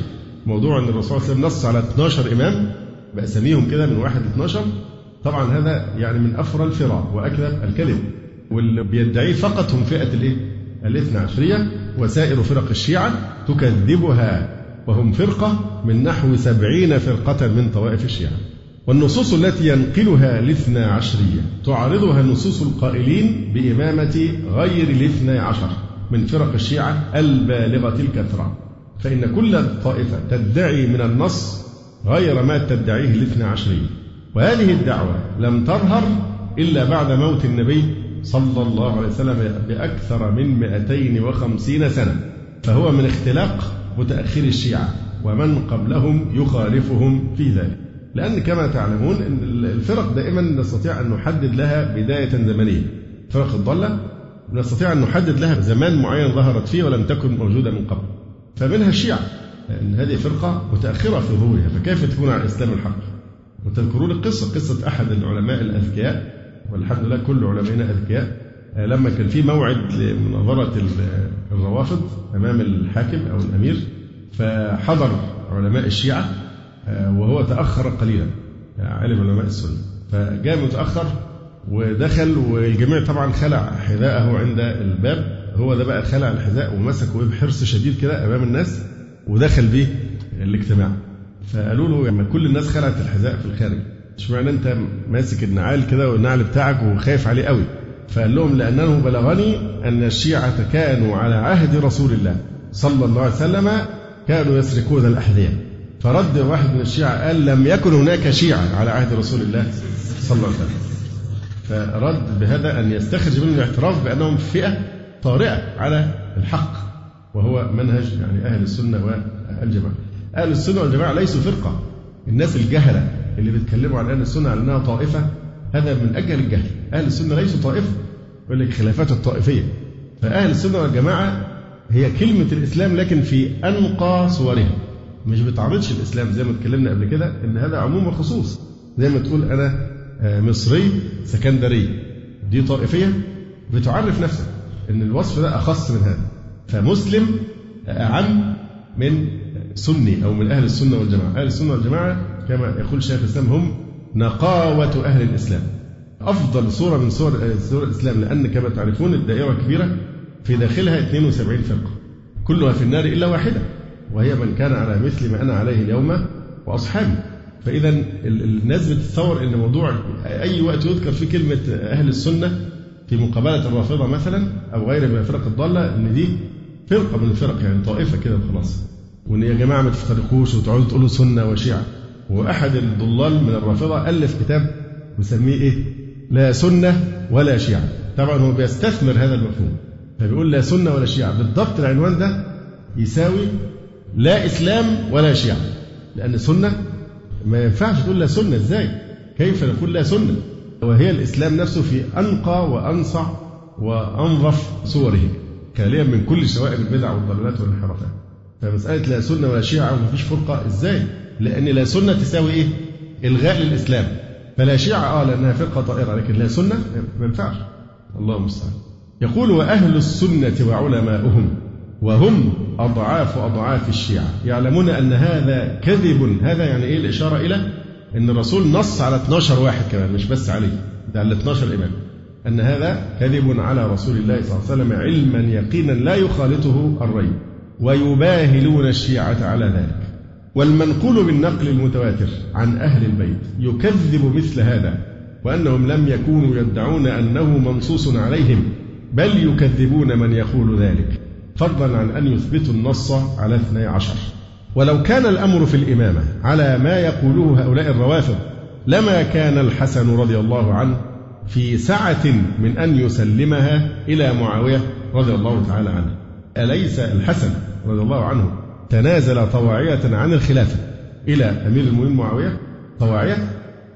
موضوع أن الرسول صلى الله عليه وسلم نص على 12 إمام بأساميهم كده من واحد ل 12 طبعا هذا يعني من أفرى الفرع وأكذب الكذب. واللي بيدعيه فقط هم فئة الإيه؟ الاثنى عشرية وسائر فرق الشيعة تكذبها. وهم فرقة من نحو سبعين فرقة من طوائف الشيعة. والنصوص التي ينقلها الاثنى عشرية تعارضها نصوص القائلين بإمامة غير الاثنى عشر من فرق الشيعة البالغة الكثرة. فإن كل طائفة تدعي من النص غير ما تدعيه الاثنى عشرية. وهذه الدعوة لم تظهر إلا بعد موت النبي صلى الله عليه وسلم بأكثر من 250 سنة فهو من اختلاق متأخر الشيعة ومن قبلهم يخالفهم في ذلك. لأن كما تعلمون أن الفرق دائما نستطيع أن نحدد لها بداية زمنية. فرق الضالة نستطيع أن نحدد لها زمان معين ظهرت فيه ولم تكن موجودة من قبل. فمنها الشيعة أن هذه فرقة متأخرة في ظهورها. فكيف تكون على الإسلام الحق؟ وتذكرون القصة قصة أحد العلماء الأذكياء والحمد لله كل علمائنا أذكياء. لما كان في موعد لمناظرة الروافض أمام الحاكم أو الأمير فحضر علماء الشيعة وهو تأخر قليلا علم علماء السنة. فجاء متأخر ودخل والجميع طبعا خلع حذاءه عند الباب. هو ده بقى خلع الحذاء ومسكه بحرص شديد كده أمام الناس ودخل بيه الاجتماع. فقالوا له لما كل الناس خلعت الحذاء في الخارج اشمعنى أنت ماسك النعال كده والنعل بتاعك وخايف عليه قوي؟ فقال لهم لأنه بلغني أن الشيعة كانوا على عهد رسول الله صلى الله عليه وسلم كانوا يسرقون الأحذية. فرد واحد من الشيعة قال لم يكن هناك شيعة على عهد رسول الله صلى الله عليه وسلم. فرد بهذا أن يستخرج منه الاعتراف بأنهم فئة طارئة على الحق وهو منهج يعني أهل السنة والجماعة. أهل السنة والجماعة ليسوا فرقة. الناس الجهلة اللي بيتكلموا عن أهل السنة على أنها طائفة هذا من أجل الجهل. أهل السنة ليسوا طائفة يقول لك خلافات الطائفية. فأهل السنة والجماعة هي كلمة الإسلام لكن في أنقى صورها. مش بتعرضش الإسلام زي ما اتكلمنا قبل كده إن هذا عموم وخصوص. زي ما تقول أنا آه، مصري سكندري. دي طائفية بتعرف نفسك إن الوصف ده أخص من هذا. فمسلم أعم من سني أو من أهل السنة والجماعة. أهل السنة والجماعة كما يقول شيخ الإسلام هم نقاوة أهل الإسلام. أفضل صورة من صور صور الإسلام لأن كما تعرفون الدائرة كبيرة في داخلها 72 فرقة كلها في النار إلا واحدة وهي من كان على مثل ما أنا عليه اليوم وأصحابي. فإذا الناس بتتصور أن موضوع أي وقت يذكر في كلمة أهل السنة في مقابلة الرافضة مثلا أو غيرها من الفرق الضالة أن دي فرقة من الفرق يعني طائفة كده وخلاص. وأن يا جماعة ما تفترقوش وتقعدوا تقولوا سنة وشيعة. وأحد الضلال من الرافضة ألف كتاب مسميه إيه؟ لا سنة ولا شيعة. طبعا هو بيستثمر هذا المفهوم. فبيقول لا سنة ولا شيعة. بالضبط العنوان ده يساوي لا إسلام ولا شيعة. لأن سنة ما ينفعش تقول لا سنة. إزاي؟ كيف نقول لا سنة؟ وهي الإسلام نفسه في أنقى وأنصع وأنظف صوره خاليا من كل شوائب البدع والضلالات والانحرافات. فمسألة لا سنة ولا شيعة ومفيش فرقة إزاي؟ لأن لا سنة تساوي إيه؟ إلغاء للإسلام. فلا شيعة آه لأنها فرقة طائرة لكن لا سنة ما ينفعش. الله المستعان. يقول وأهل السنة وعلماؤهم وهم أضعاف أضعاف الشيعة. يعلمون أن هذا كذب. هذا يعني إيه الإشارة إلى؟ أن الرسول نص على 12 واحد كمان مش بس عليه ده على 12 إمام. أن هذا كذب على رسول الله صلى الله عليه وسلم علما يقينا لا يخالطه الريب ويباهلون الشيعة على ذلك. والمنقول بالنقل المتواتر عن أهل البيت يكذب مثل هذا وأنهم لم يكونوا يدعون أنه منصوص عليهم بل يكذبون من يقول ذلك فضلا عن أن يثبتوا النص على اثني عشر. ولو كان الأمر في الإمامة على ما يقوله هؤلاء الروافض لما كان الحسن رضي الله عنه في سعة من أن يسلمها إلى معاوية رضي الله تعالى عنه. أليس الحسن رضي الله عنه تنازل طواعية عن الخلافة. إلى أمير المؤمنين معاوية طواعية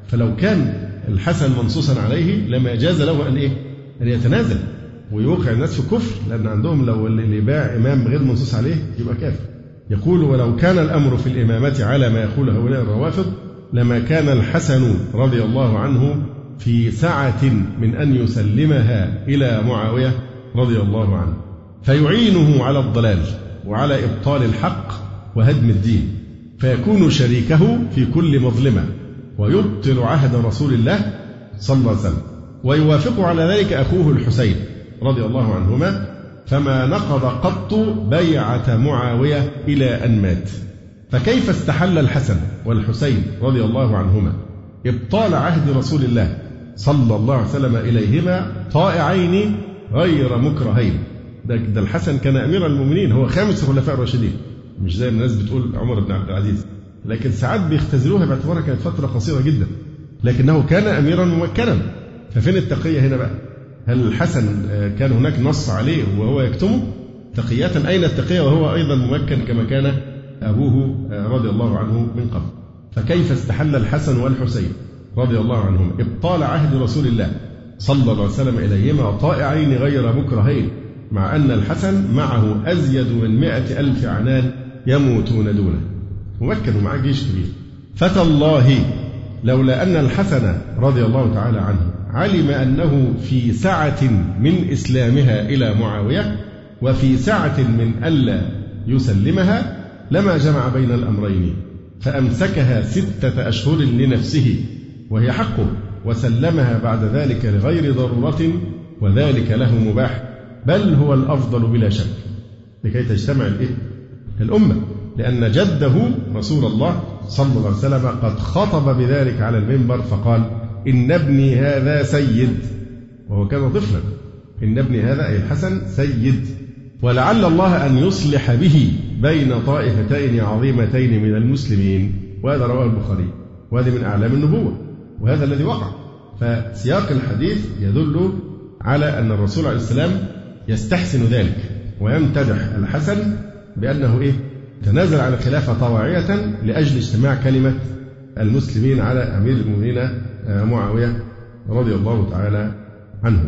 فلو كان الحسن منصوصا عليه لما جاز له أن إيه؟ أن يتنازل ويوقع الناس في كفر لأن عندهم لو اللي باع إمام غير منصوص عليه يبقى كافر. يقول ولو كان الأمر في الإمامة على ما يقول هؤلاء الروافض لما كان الحسن رضي الله عنه في سعة من أن يسلمها إلى معاوية رضي الله عنه. فيعينه على الضلال. وعلى إبطال الحق وهدم الدين فيكون شريكه في كل مظلمة ويبطل عهد رسول الله صلى الله عليه وسلم. ويوافق على ذلك أخوه الحسين رضي الله عنهما فما نقض قط بيعة معاوية إلى أن مات. فكيف استحل الحسن والحسين رضي الله عنهما؟ إبطال عهد رسول الله صلى الله عليه وسلم إليهما طائعين غير مكرهين. ده, الحسن كان أمير المؤمنين هو خامس الخلفاء الراشدين. مش زي الناس بتقول عمر بن عبد العزيز. لكن ساعات بيختزلوها باعتبارها كانت فترة قصيرة جدا. لكنه كان أميرا ممكنا ففين التقية هنا بقى؟ هل الحسن كان هناك نص عليه وهو يكتمه؟ تقية أين التقية؟ وهو أيضا ممكن كما كان أبوه رضي الله عنه من قبل. فكيف استحل الحسن والحسين رضي الله عنهما إبطال عهد رسول الله صلى الله عليه وسلم إليهما طائعين غير مكرهين. مع أن الحسن معه أزيد من مائة ألف عنان يموتون دونه. ممكن ومعاه جيش كبير. فتالله لولا أن الحسن رضي الله تعالى عنه علم أنه في سعة من إسلامها إلى معاوية وفي سعة من ألا يسلمها لما جمع بين الأمرين فأمسكها ستة أشهر لنفسه وهي حقه وسلمها بعد ذلك لغير ضرورة وذلك له مباح. بل هو الأفضل بلا شك لكي تجتمع الإيه؟ الأمة لأن جده رسول الله صلى الله عليه وسلم قد خطب بذلك على المنبر فقال إن ابني هذا سيد. وهو كان طفلا. إن ابني هذا أي الحسن سيد. ولعل الله أن يصلح به بين طائفتين عظيمتين من المسلمين وهذا رواه البخاري وهذه من أعلام النبوة وهذا الذي وقع. فسياق الحديث يدل على أن الرسول عليه السلام يستحسن ذلك ويمتدح الحسن بأنه إيه؟ تنازل عن الخلافة طواعية لأجل اجتماع كلمة المسلمين على أمير المؤمنين آه، معاوية رضي الله تعالى عنه.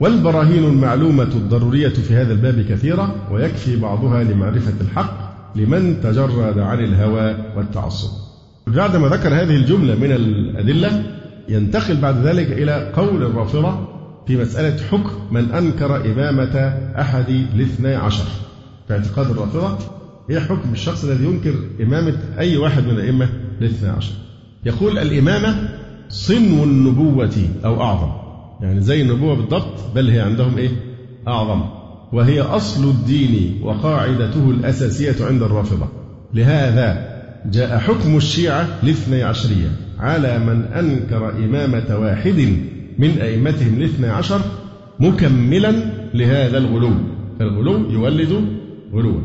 والبراهين المعلومة الضرورية في هذا الباب كثيرة ويكفي بعضها لمعرفة الحق لمن تجرد عن الهوى والتعصب. بعدما ذكر هذه الجملة من الأدلة ينتقل بعد ذلك إلى قول الرافضة في مسألة حكم من أنكر إمامة أحد الاثني عشر. في اعتقاد الرافضة هي حكم الشخص الذي ينكر إمامة أي واحد من الأئمة الاثنى عشر. يقول الإمامة صنو النبوة أو أعظم. يعني زي النبوة بالضبط بل هي عندهم إيه؟ أعظم. وهي أصل الدين وقاعدته الأساسية عند الرافضة. لهذا جاء حكم الشيعة الاثني عشرية على من أنكر إمامة واحد من أئمتهم الاثني عشر مكملا لهذا الغلو. فالغلو يولد غلوا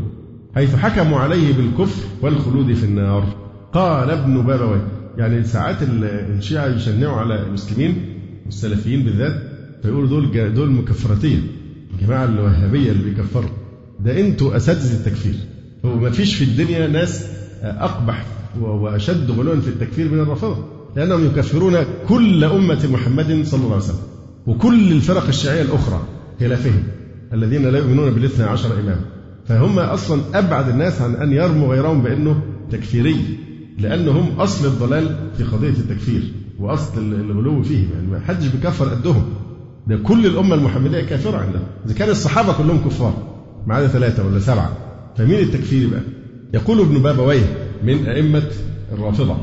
حيث حكموا عليه بالكفر والخلود في النار. قال ابن بابوي يعني ساعات الشيعة يشنعوا على المسلمين والسلفيين بالذات فيقولوا دول دول مكفرتين الجماعة الوهابية اللي بيكفروا. ده أنتوا أساتذة التكفير. هو ما فيش في الدنيا ناس أقبح وأشد غلوا في التكفير من الرافضة لأنهم يكفرون كل أمة محمد صلى الله عليه وسلم وكل الفرق الشيعية الأخرى خلافهم الذين لا يؤمنون بالاثنى عشر إمام فهم أصلا أبعد الناس عن أن يرموا غيرهم بأنه تكفيري لأنهم أصل الضلال في قضية التكفير وأصل الغلو فيه يعني ما حدش بيكفر قدهم. ده كل الأمة المحمدية كافرة عندهم. إذا كان الصحابة كلهم كفار ما عدا ثلاثة ولا سبعة فمين التكفير بقى؟ يقول ابن بابويه من أئمة الرافضة.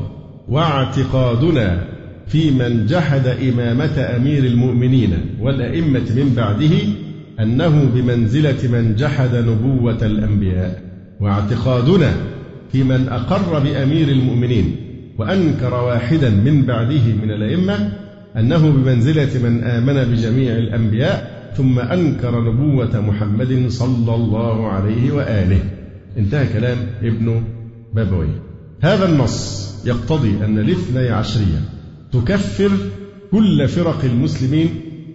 واعتقادنا في من جحد إمامة أمير المؤمنين والأئمة من بعده أنه بمنزلة من جحد نبوة الأنبياء. واعتقادنا في من أقر بأمير المؤمنين وأنكر واحدا من بعده من الأئمة أنه بمنزلة من آمن بجميع الأنبياء ثم أنكر نبوة محمد صلى الله عليه وآله. انتهى كلام ابن بابوي هذا النص. يقتضي أن الاثني عشرية تكفر كل فرق المسلمين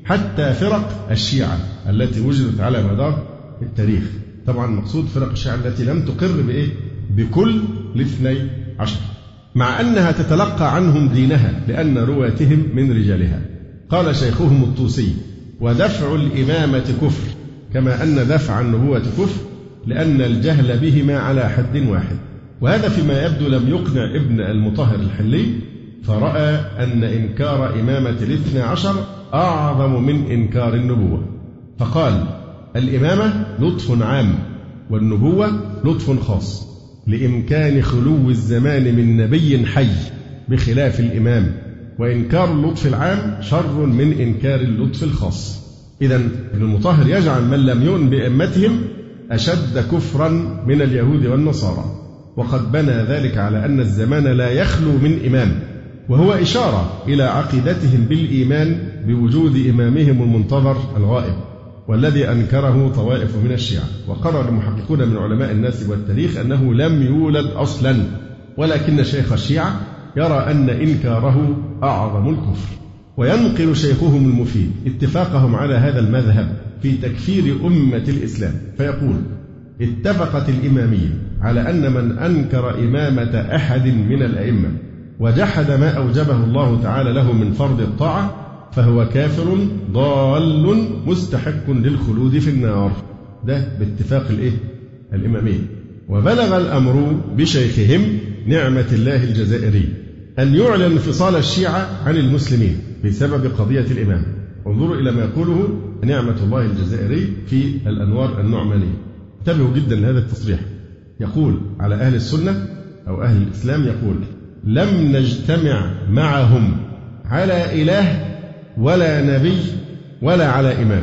حتى فرق الشيعة التي وجدت على مدار التاريخ. طبعا المقصود فرق الشيعة التي لم تقر بإيه؟ بكل الاثني عشر. مع أنها تتلقى عنهم دينها لأن رواتهم من رجالها. قال شيخهم الطوسي ودفع الإمامة كفر كما أن دفع النبوة كفر لأن الجهل بهما على حد واحد. وهذا فيما يبدو لم يقنع ابن المطهر الحلي فرأى أن إنكار إمامة الاثنى عشر أعظم من إنكار النبوة. فقال الإمامة لطف عام والنبوة لطف خاص لإمكان خلو الزمان من نبي حي بخلاف الإمام وإنكار اللطف العام شر من إنكار اللطف الخاص. إذا ابن المطهر يجعل من لم يؤمن بأئمتهم أشد كفرا من اليهود والنصارى. وقد بنى ذلك على أن الزمان لا يخلو من إمام وهو إشارة إلى عقيدتهم بالإيمان بوجود إمامهم المنتظر الغائب والذي أنكره طوائف من الشيعة. وقرر المحققون من علماء الناس والتاريخ أنه لم يولد أصلا ولكن شيخ الشيعة يرى أن إنكاره أعظم الكفر. وينقل شيخهم المفيد اتفاقهم على هذا المذهب في تكفير أمة الإسلام فيقول اتفقت الإمامية على أن من أنكر إمامة أحد من الأئمة وجحد ما أوجبه الله تعالى له من فرض الطاعة فهو كافر ضال مستحق للخلود في النار. ده باتفاق الإيه؟ الإمامية. وبلغ الأمر بشيخهم نعمة الله الجزائري أن يعلن انفصال الشيعة عن المسلمين بسبب قضية الإمام. انظروا إلى ما يقوله نعمة الله الجزائري في الأنوار النعمانية. انتبهوا جدا لهذا التصريح. يقول على أهل السنة أو أهل الإسلام يقول لم نجتمع معهم على إله ولا نبي ولا على إمام.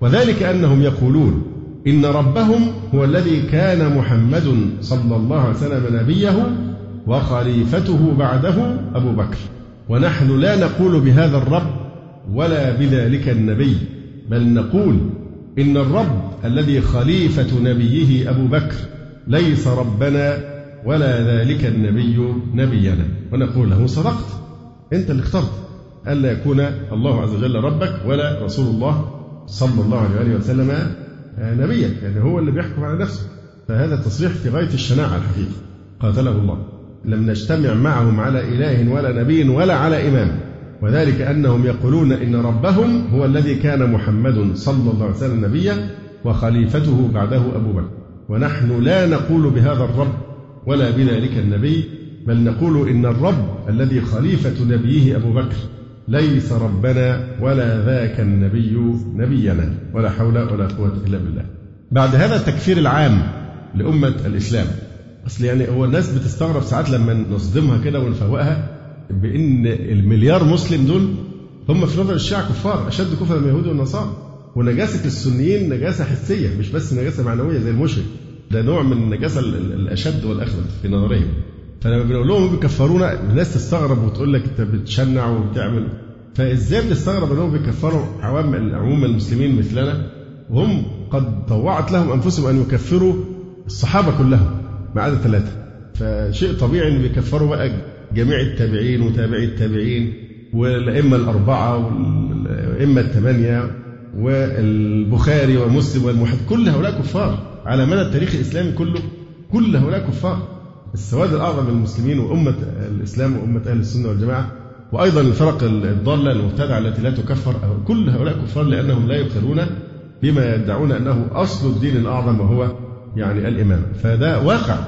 وذلك أنهم يقولون إن ربهم هو الذي كان محمد صلى الله عليه وسلم نبيه وخليفته بعده أبو بكر. ونحن لا نقول بهذا الرب ولا بذلك النبي بل نقول إن الرب الذي خليفة نبيه أبو بكر ليس ربنا ولا ذلك النبي نبينا. ونقول له صدقت. أنت اللي اخترت ألا يكون الله عز وجل ربك ولا رسول الله صلى الله عليه وسلم نبيك يعني هو اللي بيحكم على نفسه. فهذا التصريح في غاية الشناعة الحقيقة. قاتله الله. لم نجتمع معهم على إله ولا نبي ولا على إمام. وذلك أنهم يقولون إن ربهم هو الذي كان محمد صلى الله عليه وسلم نبيا وخليفته بعده أبو بكر. ونحن لا نقول بهذا الرب ولا بذلك النبي بل نقول إن الرب الذي خليفة نبيه أبو بكر ليس ربنا ولا ذاك النبي نبينا ولا حول ولا قوة إلا بالله. بعد هذا التكفير العام لأمة الإسلام أصل يعني هو الناس بتستغرب ساعات لما نصدمها كده ونفوقها بأن المليار مسلم دول هم في نظر الشيعة كفار أشد كفرا من اليهود والنصارى. ونجاسة السنيين نجاسة حسية مش بس نجاسة معنوية زي المشرك. ده نوع من النجاسة الأشد والأخبث في نظرهم. فلما بنقول لهم بيكفرونا الناس تستغرب وتقول لك أنت بتشنع وبتعمل. فإزاي بنستغرب إنهم بيكفروا عوام عموم المسلمين مثلنا؟ وهم قد طوعت لهم أنفسهم أن يكفروا الصحابة كلهم ما عدا ثلاثة. فشيء طبيعي إن بيكفروا بقى جميع التابعين وتابعي التابعين والأئمة الأربعة والأئمة الثمانية والبخاري ومسلم والمحد كل هؤلاء كفار. على مدى التاريخ الإسلامي كله كل هؤلاء كفار. السواد الأعظم من المسلمين وأمة الإسلام وأمة أهل السنة والجماعة وأيضا الفرق الضالة المبتدعة التي لا تكفر كل هؤلاء كفار لأنهم لا يقرون بما يدعون أنه أصل الدين الأعظم وهو يعني الإمام فده واقع.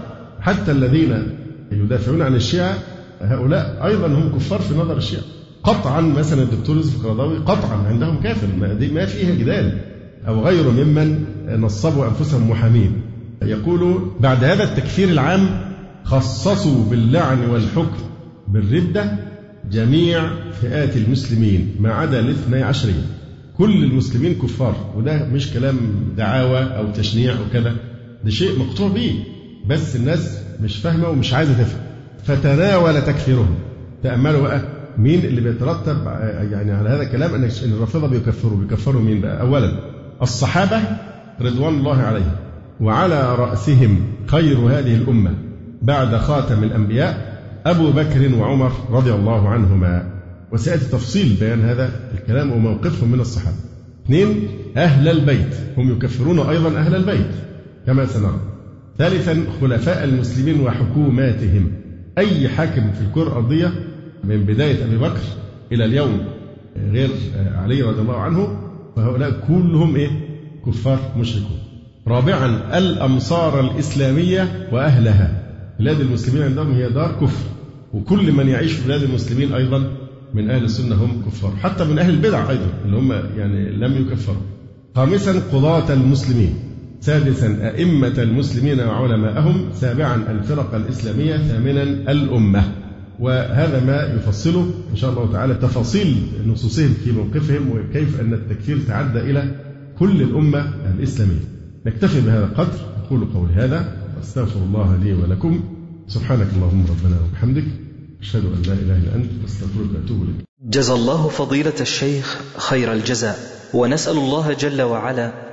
حتى الذين يدافعون عن الشيعة هؤلاء أيضا هم كفار في نظر الشيعة. قطعا مثلا الدكتور يوسف القرضاوي قطعا عندهم كافر. ما فيها جدال. أو غيره ممن نصبوا أنفسهم محامين. يقول بعد هذا التكفير العام خصصوا باللعن والحكم بالردة جميع فئات المسلمين ما عدا الاثني عشرين. كل المسلمين كفار. وده مش كلام دعاوى أو تشنيع أو كذا. ده شيء مقطوع به بس الناس مش فاهمة ومش عايزة تفهم. فتناول تكفيرهم تأملوا بقى مين اللي بيترتب يعني على هذا الكلام إن الرافضة بيكفروا. بيكفروا مين بقى؟ اولا الصحابة رضوان الله عليهم. وعلى رأسهم خير هذه الأمة بعد خاتم الأنبياء أبو بكر وعمر رضي الله عنهما. وسيأتي تفصيل بيان هذا الكلام وموقفهم من الصحابة. اثنين أهل البيت. هم يكفرون أيضا أهل البيت كما سنرى. ثالثا خلفاء المسلمين وحكوماتهم. أي حاكم في الكرة الأرضية من بداية أبي بكر إلى اليوم غير علي رضي الله عنه فهؤلاء كلهم إيه؟ كفار مشركون. رابعا الأمصار الإسلامية وأهلها. بلاد المسلمين عندهم هي دار كفر وكل من يعيش في بلاد المسلمين أيضا من أهل السنة هم كفار. حتى من أهل البدع أيضا اللي هم يعني لم يكفروا. خامسا قضاة المسلمين. سادسا أئمة المسلمين وعلماءهم. سابعا الفرق الإسلامية. ثامنا الأمة. وهذا ما يفصله إن شاء الله تعالى تفاصيل نصوصهم في موقفهم وكيف أن التكفير تعدى إلى كل الأمة الإسلامية. نكتفي بهذا القدر. أقول قولي هذا. أستغفر الله لي ولكم. سبحانك اللهم ربنا وبحمدك. أشهد أن لا إله إلا أنت. أستغفرك وأتوب إليك. جزى الله فضيلة الشيخ خير الجزاء. ونسأل الله جل وعلا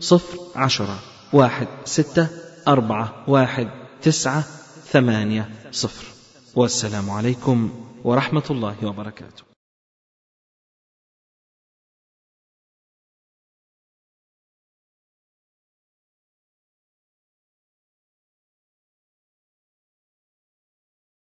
صفر عشرة واحد ستة أربعة واحد تسعة ثمانية صفر والسلام عليكم ورحمة الله وبركاته